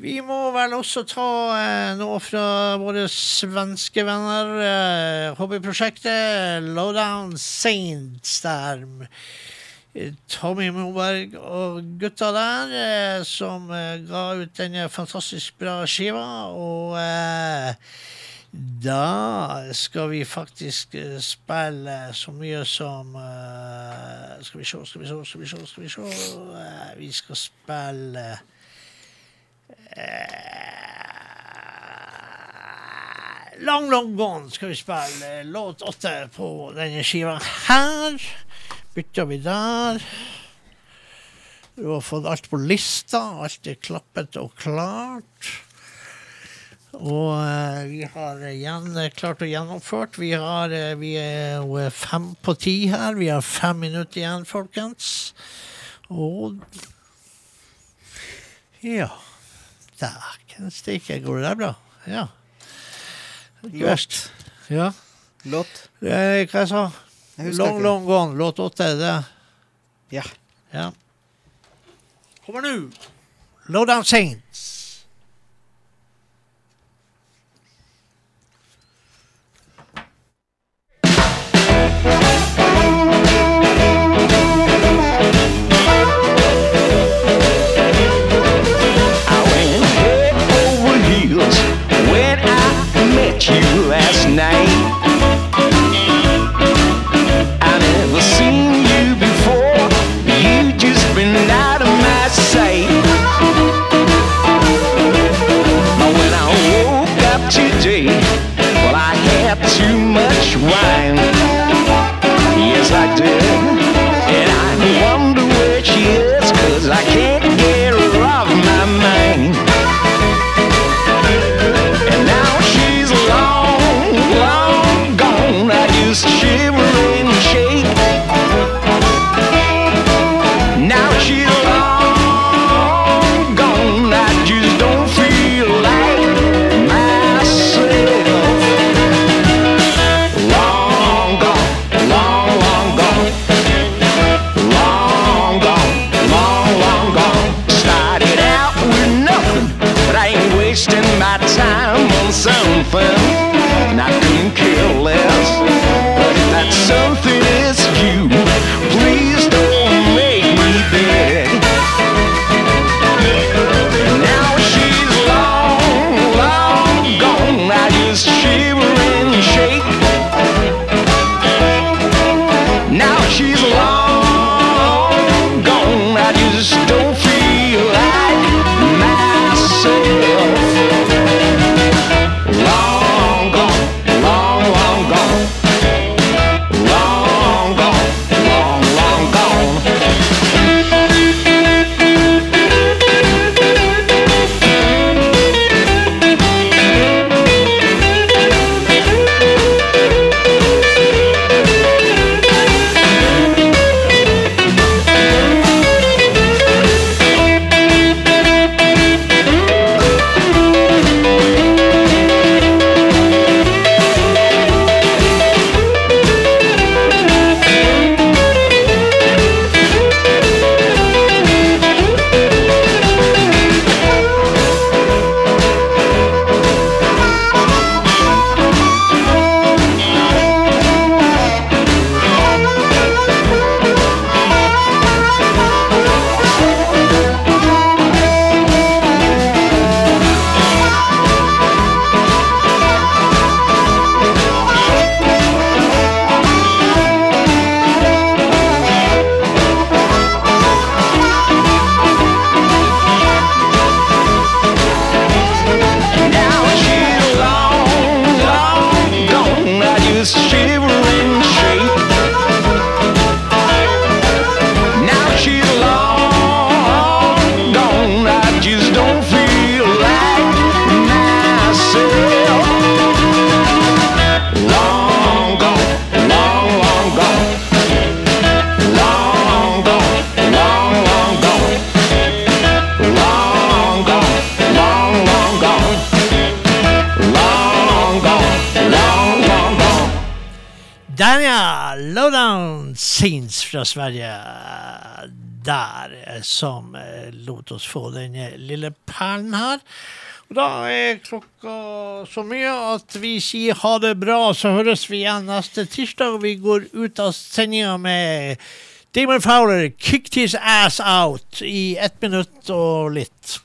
Vi må vel også ta eh, noe fra våre svenske venner. Eh, hobbyprosjektet Lowdown Saints der. eh, Tommy Moberg og gutta der eh, som eh, ga ut denne fantastisk bra skiva. Og eh, da skal vi faktisk spille så mye som Skal vi se, skal vi se, skal vi se, skal vi se Vi skal spille Long Long Gone skal vi spille låt åtte på denne skiva her. Bytter vi der. Du har fått alt på lista. Alt er klappet og klart. Og uh, vi har igjen eh, klart å gjennomført. Vi, eh, vi er jo eh, fem på ti her. Vi har fem minutter igjen, folkens. Og Ja. Dæken steike, går det der bra? Ja. Ikke verst. Ja. Låt? Eh, hva jeg sa Jeg Long ikke. Long Gone, låt åtte. er Det. Ja. ja. Kommer nå. Lowdown Saints. Lot oss få denne lille perlen her. Og da er klokka så mye at vi sier ha det bra, så høres vi igjen neste tirsdag. Vi går ut av sendinga med Damon Fowler, 'Kicked His Ass Out', i ett minutt og litt.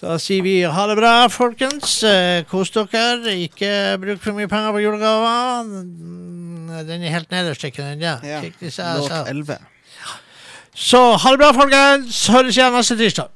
Da sier vi ha det bra, folkens. Eh, Kos dere. Ikke bruk for mye penger på julegaver. Den er helt nederst, ikke den? Ja. Ja, Kick this ass out. 11. Så ha det bra, folkens. Høres igjen neste tirsdag.